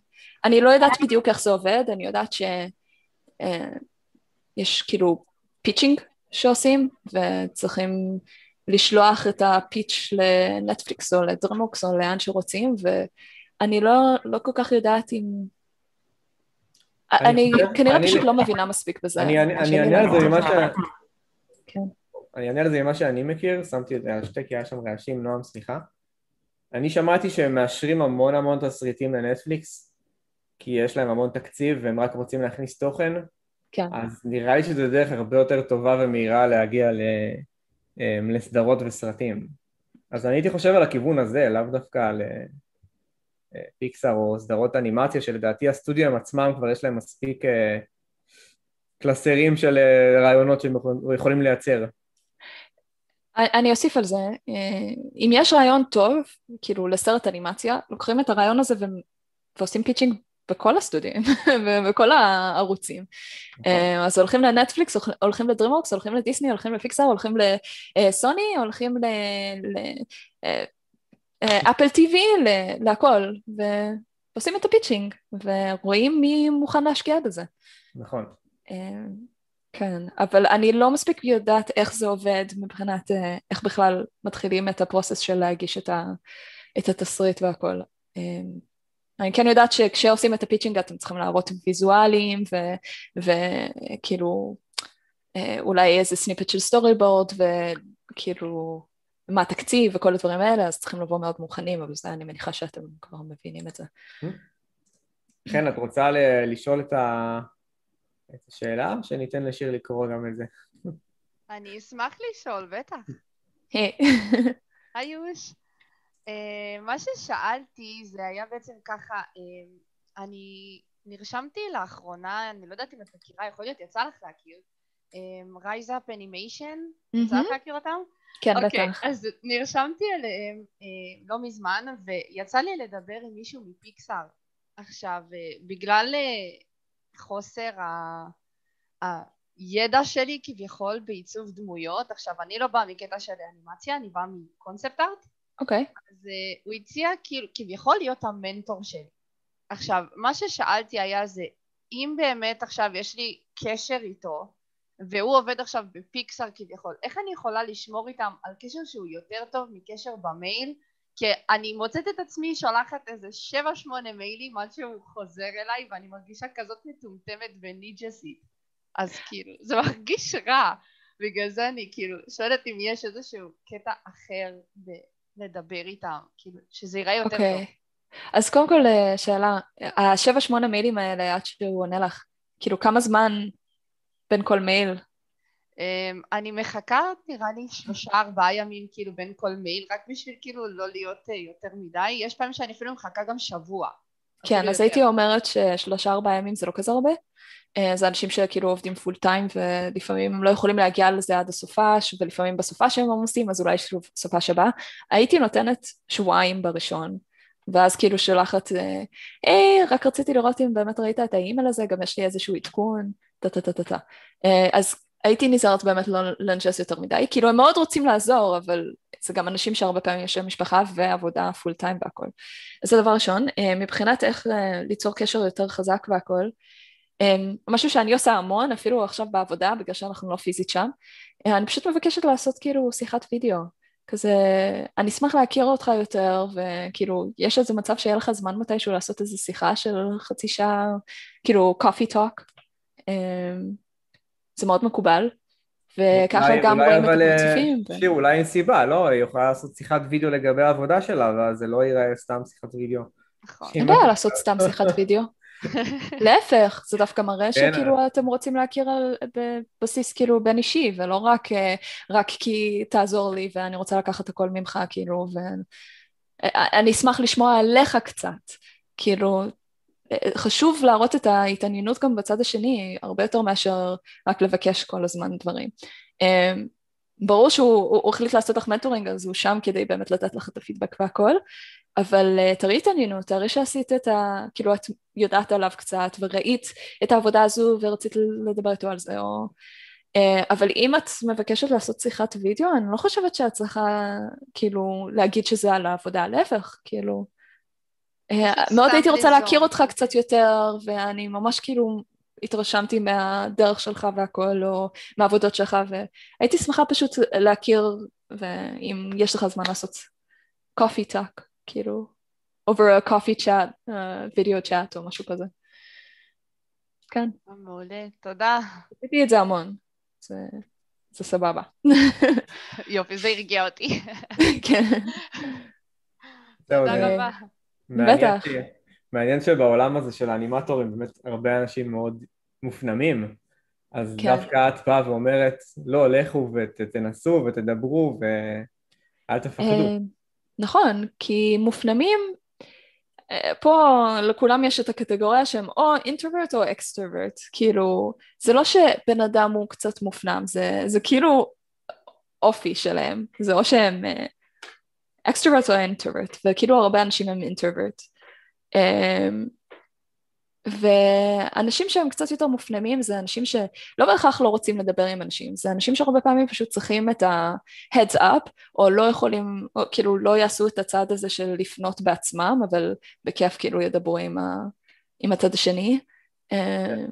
אני לא יודעת בדיוק איך זה עובד, אני יודעת שיש כאילו pitching שעושים, וצריכים לשלוח את ה pitch לנטפליקס או ל DreamWorks או לאן שרוצים, ואני לא, לא כל כך יודעת אם... אני, אני כנראה פשוט לא מבינה מספיק בזה. אני אענה על זה ממה ש... כן. אני אענה על זה ממה שאני מכיר, שמתי את זה על שתי כי היה שם רעשים, נועם סליחה. אני שמעתי שהם מאשרים המון המון תסריטים לנטפליקס, כי יש להם המון תקציב והם רק רוצים להכניס תוכן, כן. אז נראה לי שזו דרך הרבה יותר טובה ומהירה להגיע אמ, לסדרות וסרטים. אז אני הייתי חושב על הכיוון הזה, לאו דווקא על אה, פיקסאר או סדרות אנימציה, שלדעתי הסטודיו עצמם כבר יש להם מספיק אה, קלסרים של אה, רעיונות שהם יכולים לייצר. אני אוסיף על זה, אה, אם יש רעיון טוב, כאילו לסרט אנימציה, לוקחים את הרעיון הזה ו... ועושים pitching בכל הסטודיו, ובכל הערוצים. נכון. אה, אז הולכים לנטפליקס, הולכים ל DreamWorks, הולכים לדיסני, הולכים לפיקסר, הולכים לסוני, הולכים ל Apple TV, להכל, ועושים את ה pitching, ורואים מי מוכן להשקיע בזה. נכון. כן, אבל אני לא מספיק יודעת איך זה עובד מבחינת אה, איך בכלל מתחילים את ה process של להגיש את, ה, את התסריט והכל. אמ, אני כן יודעת שכשעושים את ה pitching אתם צריכים להראות ויזואלים וכאילו אה, אולי איזה snippet של storyboard וכאילו מה התקציב וכל הדברים האלה אז צריכים לבוא מאוד מוכנים אבל זה אני מניחה שאתם כבר מבינים את זה. כן, את רוצה לשאול את ה... את השאלה, או שניתן לשיר לקרוא גם את זה? אני אשמח לשאול, בטח. היי יוש. אה, מה ששאלתי זה היה בעצם ככה, אה, אני נרשמתי לאחרונה, אני לא יודעת אם את מכירה, יכול להיות יצא לך להכיר, Rise Up Animation, יצא לך להכיר אותם? כן, okay, אוקיי, בטח. אז נרשמתי אליהם אה, לא מזמן, ויצא לי לדבר עם מישהו מפיקסאר. עכשיו, בגלל חוסר ה... הידע שלי כביכול בעיצוב דמויות, עכשיו אני לא באה מקטע של אנימציה, אני באה מקונספט ארט. אוקיי. אז uh, הוא הציע כאילו כביכול להיות המנטור שלי. עכשיו, מה ששאלתי היה זה, אם באמת עכשיו יש לי קשר איתו, והוא עובד עכשיו בפיקסאר כביכול, איך אני יכולה לשמור איתם על קשר שהוא יותר טוב מקשר במייל? כי אני מוצאת את עצמי שולחת איזה שבע שמונה מיילים עד שהוא חוזר אליי ואני מרגישה כזאת מטומטמת וניג'סית אז כאילו זה מרגיש רע בגלל זה אני כאילו שואלת אם יש איזשהו קטע אחר לדבר איתם כאילו שזה ייראה יותר okay. אוקיי. טוב אז קודם כל אה, שאלה, השבע שמונה מיילים האלה עד שהוא עונה לך, כאילו כמה זמן בין כל מייל? Um, אני מחכה נראה לי שלושה ארבעה ימים כאילו בין כל מייל רק בשביל כאילו לא להיות uh, יותר מדי יש פעמים שאני אפילו מחכה גם שבוע כן אז יותר. הייתי אומרת ששלושה ארבעה ימים זה לא כזה הרבה uh, זה אנשים שכאילו עובדים פול טיים ולפעמים הם לא יכולים להגיע לזה עד הסופש ולפעמים בסופש הם עמוסים אז אולי שוב סופש הבא הייתי נותנת שבועיים בראשון ואז כאילו שולחת, היי, רק רציתי לראות אם באמת ראית את האימייל הזה, גם יש לי איזשהו עדכון, טה טה טה טה. אז הייתי נזהרת באמת לא לנג'ס יותר מדי, כאילו הם מאוד רוצים לעזור, אבל זה גם אנשים שהרבה פעמים יש להם משפחה ועבודה full time והכל. אז זה דבר ראשון. אה, מבחינת איך אה, ליצור קשר יותר חזק והכל, אה, משהו שאני עושה המון, אפילו עכשיו בעבודה, בגלל שאנחנו לא פיזית שם, אני פשוט מבקשת לעשות כאילו שיחת וידאו. כזה, אני אשמח להכיר אותך יותר, וכאילו, יש איזה מצב שיהיה לך זמן מתישהו לעשות איזה שיחה של חצי שעה, כאילו, coffee talk. זה מאוד מקובל, וככה גם רואים את אה, הפרצופים. שיר, אולי אין סיבה, לא? היא יכולה לעשות שיחת וידאו לגבי העבודה שלה, ואז זה לא ייראה סתם שיחת וידאו. נכון. אין בעיה לעשות סתם שיחת וידאו. להפך, זה דווקא מראה כן. שכאילו אתם רוצים להכיר על בסיס כאילו בין אישי, ולא רק, אה, רק כי תעזור לי ואני רוצה לקחת הכל ממך, כאילו, ואני אשמח לשמוע עליך קצת, כאילו, חשוב להראות את ההתעניינות גם בצד השני, הרבה יותר מאשר רק לבקש כל הזמן דברים. אמ, ברור שהוא החליט לעשות לך מנטורינג, אז הוא שם כדי באמת לתת לך את הפידבק והכל, אבל uh, תראי התעניינות, תראי שעשית את ה... כאילו את יודעת עליו קצת וראית את העבודה הזו ורצית לדבר איתו על זה, או... Uh, אבל אם את מבקשת לעשות שיחת וידאו, אני לא חושבת שאת צריכה כאילו להגיד שזה על העבודה, להפך, כאילו... Uh, מאוד הייתי רוצה להכיר אותך קצת יותר, ואני ממש כאילו התרשמתי מהדרך שלך והכל, או מהעבודות שלך, והייתי שמחה פשוט להכיר, ואם יש לך זמן לעשות coffee talk, כאילו, over a coffee chat, uh, video chat או משהו כזה. כן. מעולה, תודה. עשיתי את זה המון, זה, זה סבבה. יופי, זה הרגיע אותי. כן. תודה רבה. בטח. מעניין שבעולם הזה של האנימטורים באמת הרבה אנשים מאוד מופנמים, אז כן. דווקא את באה ואומרת, לא, לכו ותנסו ותדברו ואל תפחדו. אה, נכון, כי מופנמים, אה, פה לכולם יש את הקטגוריה שהם או אינטרוורט או אקסטרוורט, כאילו, זה לא שבן אדם הוא קצת מופנם, זה, זה כאילו אופי שלהם, זה או שהם אקסטרוורט או אינטרוורט, וכאילו הרבה אנשים הם אינטרוורט. ואנשים שהם קצת יותר מופנמים זה אנשים שלא בהכרח לא רוצים לדבר עם אנשים, זה אנשים שהרבה פעמים פשוט צריכים את ה-heads up, או לא יכולים, או כאילו לא יעשו את הצעד הזה של לפנות בעצמם, אבל בכיף כאילו ידברו עם, ה, עם הצד השני. כן.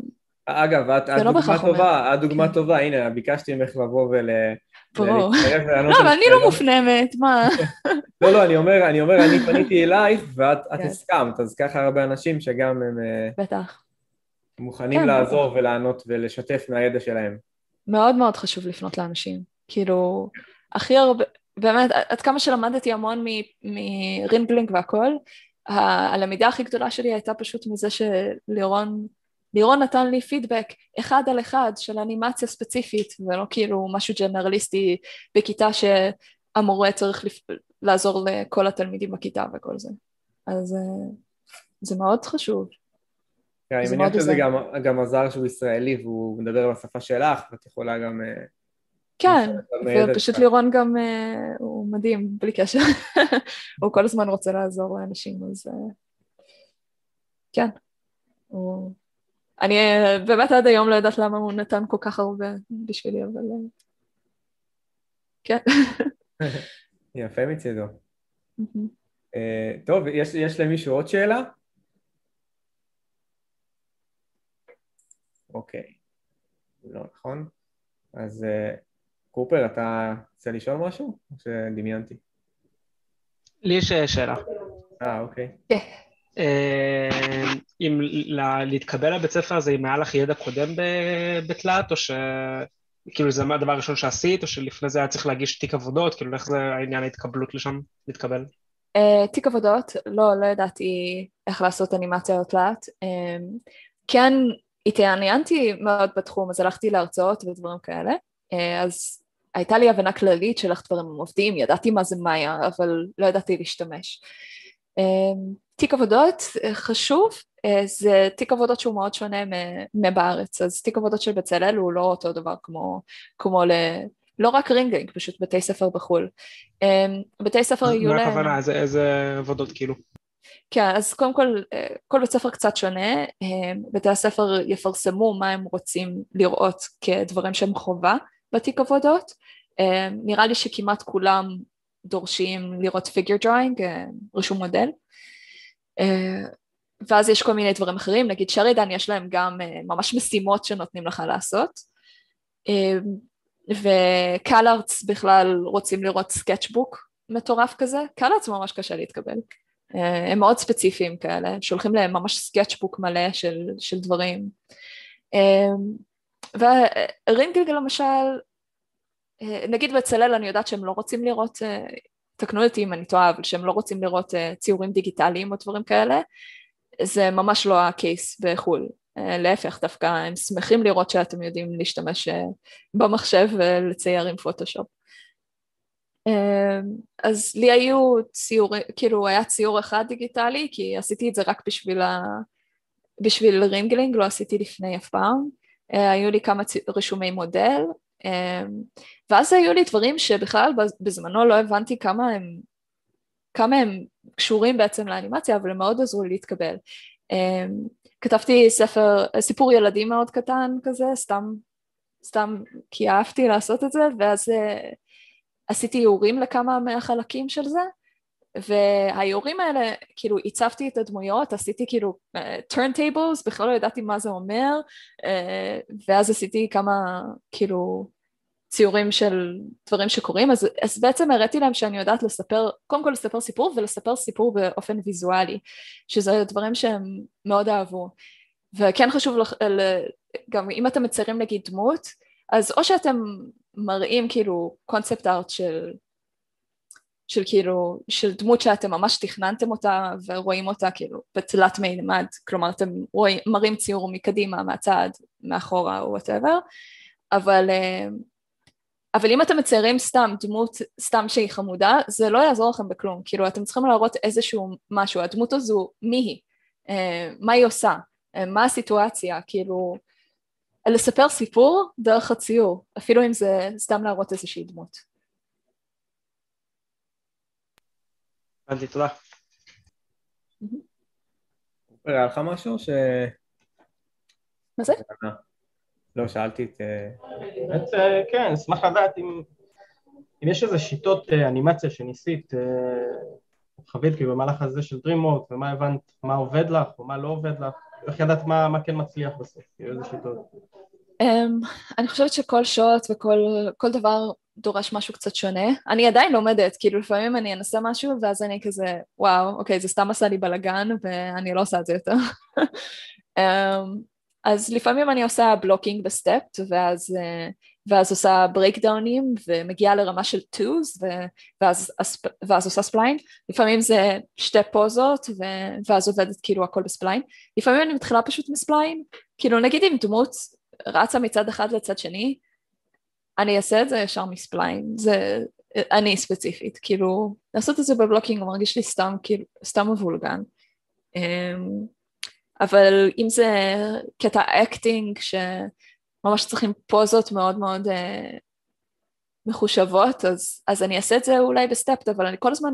אגב, את, את לא דוגמה טובה, את דוגמה כן. טובה, הנה, ביקשתי ממך לבוא ול... לא, אבל אני לא מופנמת, מה? לא, לא, אני אומר, אני אומר, אני פניתי אלייך ואת כן. הסכמת, אז ככה הרבה אנשים שגם הם... אה, בטח. מוכנים כן, לעזור ולענות ולשתף מהידע שלהם. מאוד מאוד חשוב לפנות לאנשים. כאילו, הכי הרבה, באמת, עד כמה שלמדתי המון מרינבלינג והכל, הלמידה הכי גדולה שלי הייתה פשוט מזה שלירון לירון נתן לי פידבק אחד על אחד של אנימציה ספציפית ולא כאילו משהו ג'נרליסטי בכיתה שהמורה צריך לפ... לעזור לכל התלמידים בכיתה וכל זה. אז אה, זה מאוד חשוב. כן, אני מניח שזה גם, גם עזר שהוא ישראלי והוא מדבר בשפה שלך ואת יכולה גם... אה, כן, ופשוט לירון גם, אה, הוא מדהים, בלי קשר. הוא כל הזמן רוצה לעזור לאנשים, אז כן. הוא... אני אה, באמת עד היום לא יודעת למה הוא נתן כל כך הרבה בשבילי, אבל... אה, כן. יפה מצידו. אה, טוב, יש, יש למישהו עוד שאלה? אוקיי. לא נכון. אז קופר, אתה רוצה לשאול משהו? או שדמיינתי? לי יש שאלה. אה, אוקיי. כן. אה, אם להתקבל לבית ספר הזה, אם היה לך ידע קודם בתלת, או ש... כאילו זה הדבר הראשון שעשית, או שלפני זה היה צריך להגיש תיק עבודות, כאילו איך זה העניין ההתקבלות לשם, להתקבל? Uh, תיק עבודות, לא, לא ידעתי איך לעשות אנימציה או תלת. Um, כן התעניינתי מאוד בתחום, אז הלכתי להרצאות ודברים כאלה, uh, אז הייתה לי הבנה כללית של איך דברים עובדים, ידעתי מה זה מאיה, אבל לא ידעתי להשתמש. Uh, תיק עבודות חשוב, זה תיק עבודות שהוא מאוד שונה מבארץ, אז תיק עבודות של בצלאל הוא לא אותו דבר כמו, כמו ל... לא רק רינגינג, פשוט בתי ספר בחו"ל. בתי ספר יהיו להם... מה הכוונה? איזה, איזה עבודות כאילו? כן, אז קודם כל, כל בית ספר קצת שונה, בתי הספר יפרסמו מה הם רוצים לראות כדברים שהם חובה בתיק עבודות, נראה לי שכמעט כולם דורשים לראות figure drawing, רישום מודל, ואז יש כל מיני דברים אחרים, נגיד Sheridan ש יש להם גם ממש משימות שנותנים לך לעשות, ו CalArts בכלל רוצים לראות sketchbook מטורף כזה, קלארטס ממש קשה להתקבל. אה, הם מאוד ספציפיים כאלה, שולחים להם ממש סקצ'בוק מלא של, של דברים. אה, ורינגל למשל, אה, נגיד בצלאל אני יודעת שהם לא רוצים לראות, תקנו אותי אם אני טועה, אבל שהם לא רוצים לראות ציורים דיגיטליים או דברים כאלה, זה ממש לא הקייס בחו"ל. להפך, דווקא הם שמחים לראות שאתם יודעים להשתמש במחשב ולצייר עם פוטושופ. אמ, אז לי היו ציורים, כאילו היה ציור אחד דיגיטלי, כי עשיתי את זה רק בשביל, ה... בשביל Ringling, לא עשיתי לפני אף פעם. אה, היו לי כמה רישומי מודל, ואז היו לי דברים שבכלל בזמנו לא הבנתי כמה הם, כמה הם קשורים בעצם לאנימציה, אבל הם מאוד עזרו לי להתקבל. אמ, כתבתי ספר, סיפור ילדים מאוד קטן כזה, סתם, סתם כי אהבתי לעשות את זה, ואז אה, עשיתי איורים לכמה מהחלקים של זה, והאיורים האלה, כאילו הצבתי את הדמויות, עשיתי כאילו uh, turntables, בכלל לא ידעתי מה זה אומר, uh, ואז עשיתי כמה כאילו ציורים של דברים שקורים, אז, אז בעצם הראיתי להם שאני יודעת לספר, קודם כל לספר סיפור ולספר סיפור באופן ויזואלי, שזה דברים שהם מאוד אהבו. וכן חשוב לך, גם אם אתם מציירים נגיד דמות, אז או שאתם מראים כאילו קונספט ארט של, של כאילו, של דמות שאתם ממש תכננתם אותה ורואים אותה כאילו בתלת מימד, כלומר אתם רואים, מראים ציור מקדימה, מהצד, מאחורה או וואטאבר, אבל, אה, אבל אם אתם מציירים סתם דמות, סתם שהיא חמודה, זה לא יעזור לכם בכלום, כאילו אתם צריכים להראות איזשהו משהו, הדמות הזו, מי היא, אה, מה היא עושה, אה, מה הסיטואציה, כאילו לספר סיפור דרך הציור, אפילו אם זה סתם להראות איזושהי דמות. הבנתי, תודה. היה לך משהו ש... מה זה? לא, שאלתי את... אה, באמת, אה, כן, אשמח לדעת אם, אם יש איזה שיטות אה, אנימציה שניסית, חווית כאילו במהלך הזה של DreamWorks, ומה הבנת, מה עובד לך ומה לא עובד לך, איך ידעת מה, מה כן מצליח בסוף, כאילו איזה שיטות. Um, אני חושבת שכל shot וכל דבר דורש משהו קצת שונה. אני עדיין לומדת, כאילו לפעמים אני אנסה משהו ואז אני כזה, וואו, אוקיי, זה סתם עשה לי בלאגן ואני לא עושה את זה יותר. um, אז לפעמים אני עושה blocking ב stepped ואז, uh, ואז עושה breakdown ים ומגיעה לרמה של twos ואז, ואז עושה spline. לפעמים זה שתי פוזות ואז עובדת כאילו הכל ב spline. לפעמים אני מתחילה פשוט מ spline, כאילו נגיד עם דמות רצה מצד אחד לצד שני, אני אעשה את זה ישר מ spline, זה אני ספציפית, כאילו לעשות את זה ב blocking מרגיש לי סתם, כאילו, סתם מבולגן. אמ, אבל אם זה קטע acting שממש צריכים פוזות מאוד מאוד uh, מחושבות, אז, אז אני אעשה את זה אולי ב stepped, אבל אני כל הזמן,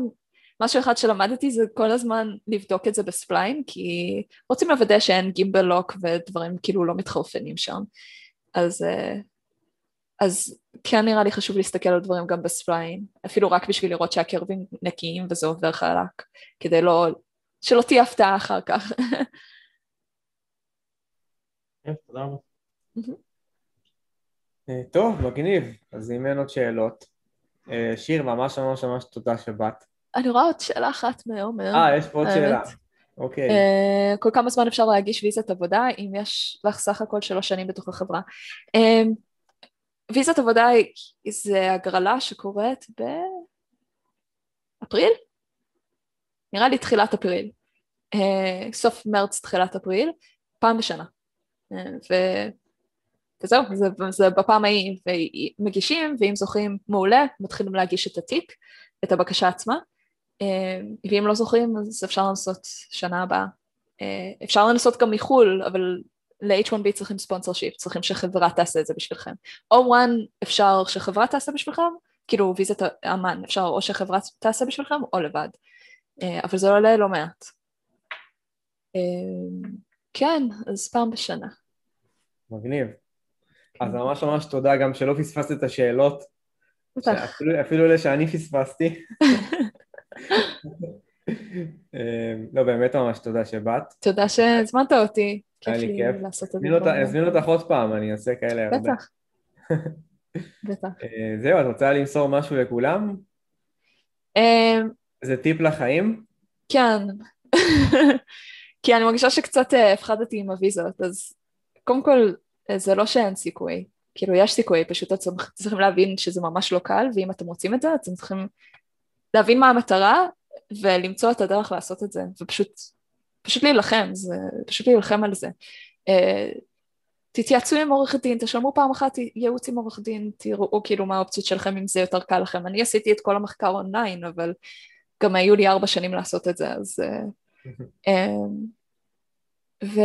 משהו אחד שלמדתי זה כל הזמן לבדוק את זה ב spline, כי רוצים לוודא שאין gimbal lock ודברים כאילו לא מתחרפנים שם. אז, אה, אז כן נראה לי חשוב להסתכל על דברים גם ב spline, אפילו רק בשביל לראות שה curve ים נקיים וזה עובר חלק, כדי לא, שלא תהיה הפתעה אחר כך. כן, תודה רבה. אה, טוב, מגניב. אז אם אין עוד שאלות, אה, שיר, ממש ממש ממש תודה שבאת. אני רואה עוד שאלה אחת מעומר. אה, יש פה עוד שאלה. אוקיי. Uh, כל כמה זמן אפשר להגיש ויזת עבודה אם יש לך סך הכל שלוש שנים בתוך החברה. ויזת עבודה זה הגרלה שקורית באפריל? נראה לי תחילת אפריל. Uh, סוף מרץ, תחילת אפריל, פעם בשנה. ו... וזהו, זה, זה בפעם ההיא, ומגישים, ואם זוכרים מעולה, מתחילים להגיש את התיק, את הבקשה עצמה. אה, ואם לא זוכרים אז אפשר לנסות שנה הבאה. אה, אפשר לנסות גם מחו"ל, אבל ל-H1B צריכים ספונסר שיפ, צריכים שחברה תעשה את זה בשבילכם. או one אפשר שחברה תעשה בשבילכם, כאילו ויזת אמן, אפשר או שחברה תעשה בשבילכם או לבד. אה, אבל זה עולה לא מעט. כן, אז פעם בשנה. מגניב. אז ממש ממש תודה גם שלא פספסת את השאלות. אפילו אלה שאני פספסתי. אמ, לא, באמת ממש תודה שבאת. תודה שהזמנת אותי. כיף לי לעשות את זה. הזמינו אותך עוד פעם, אני אעשה כאלה הרבה. בטח. בטח. אה, זהו, את רוצה למסור משהו לכולם? אמ, זה טיפ לחיים? כן. כי אני מרגישה שקצת אה, הפחדתי עם הוויזות, אז קודם כל, אה, זה לא שאין סיכוי. כאילו, יש סיכוי, פשוט אתם צריכים להבין שזה ממש לא קל, ואם אתם רוצים את זה, אתם צריכים להבין מה המטרה ולמצוא את הדרך לעשות את זה, ופשוט פשוט להילחם, זה פשוט להילחם על זה. Uh, תתייעצו עם עורך דין, תשלמו פעם אחת ייעוץ עם עורך דין, תראו כאילו מה האופציות שלכם אם זה יותר קל לכם. אני עשיתי את כל המחקר אונליין, אבל גם היו לי ארבע שנים לעשות את זה, אז... Um, ו...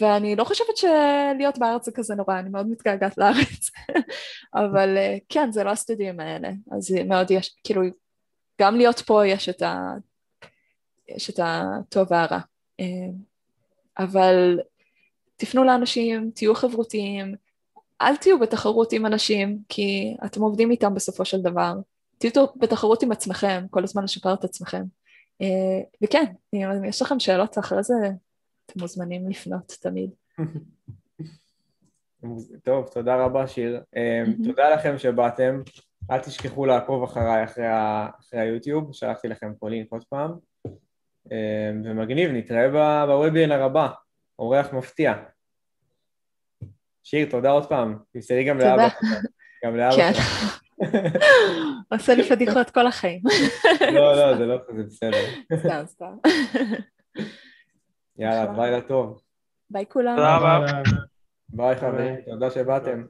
ואני לא חושבת שלהיות בארץ זה כזה נורא, אני מאוד מתגעגעת לארץ, אבל אה, כן, זה לא הסטודיו האלה, אז מאוד יש, כאילו, גם להיות פה יש את, ה, יש את הטוב והרע, אה, אבל תפנו לאנשים, תהיו חברותיים, אל תהיו בתחרות עם אנשים, כי אתם עובדים איתם בסופו של דבר, תהיו בתחרות עם עצמכם, כל הזמן לשפר את עצמכם. אה, וכן, אם יש לכם שאלות אחרי זה, אתם מוזמנים לפנות תמיד. טוב, תודה רבה שיר. אמ, תודה לכם שבאתם. אל תשכחו לעקוב אחריי אחרי, ה... אחרי היוטיוב, שלחתי לכם פה לינק עוד פעם. אמ, ומגניב, נתראה בוובינר הבא, אורח מפתיע. שיר, תודה עוד פעם. תמסרי גם לאבא. גם לאבא. כן. עושה לי פדיחות כל החיים. לא, לא, זה לא, זה בסדר. סתם, סתם. יאללה, ביי לטוב. ביי כולם. תודה רבה. ביי חברים, תודה שבאתם.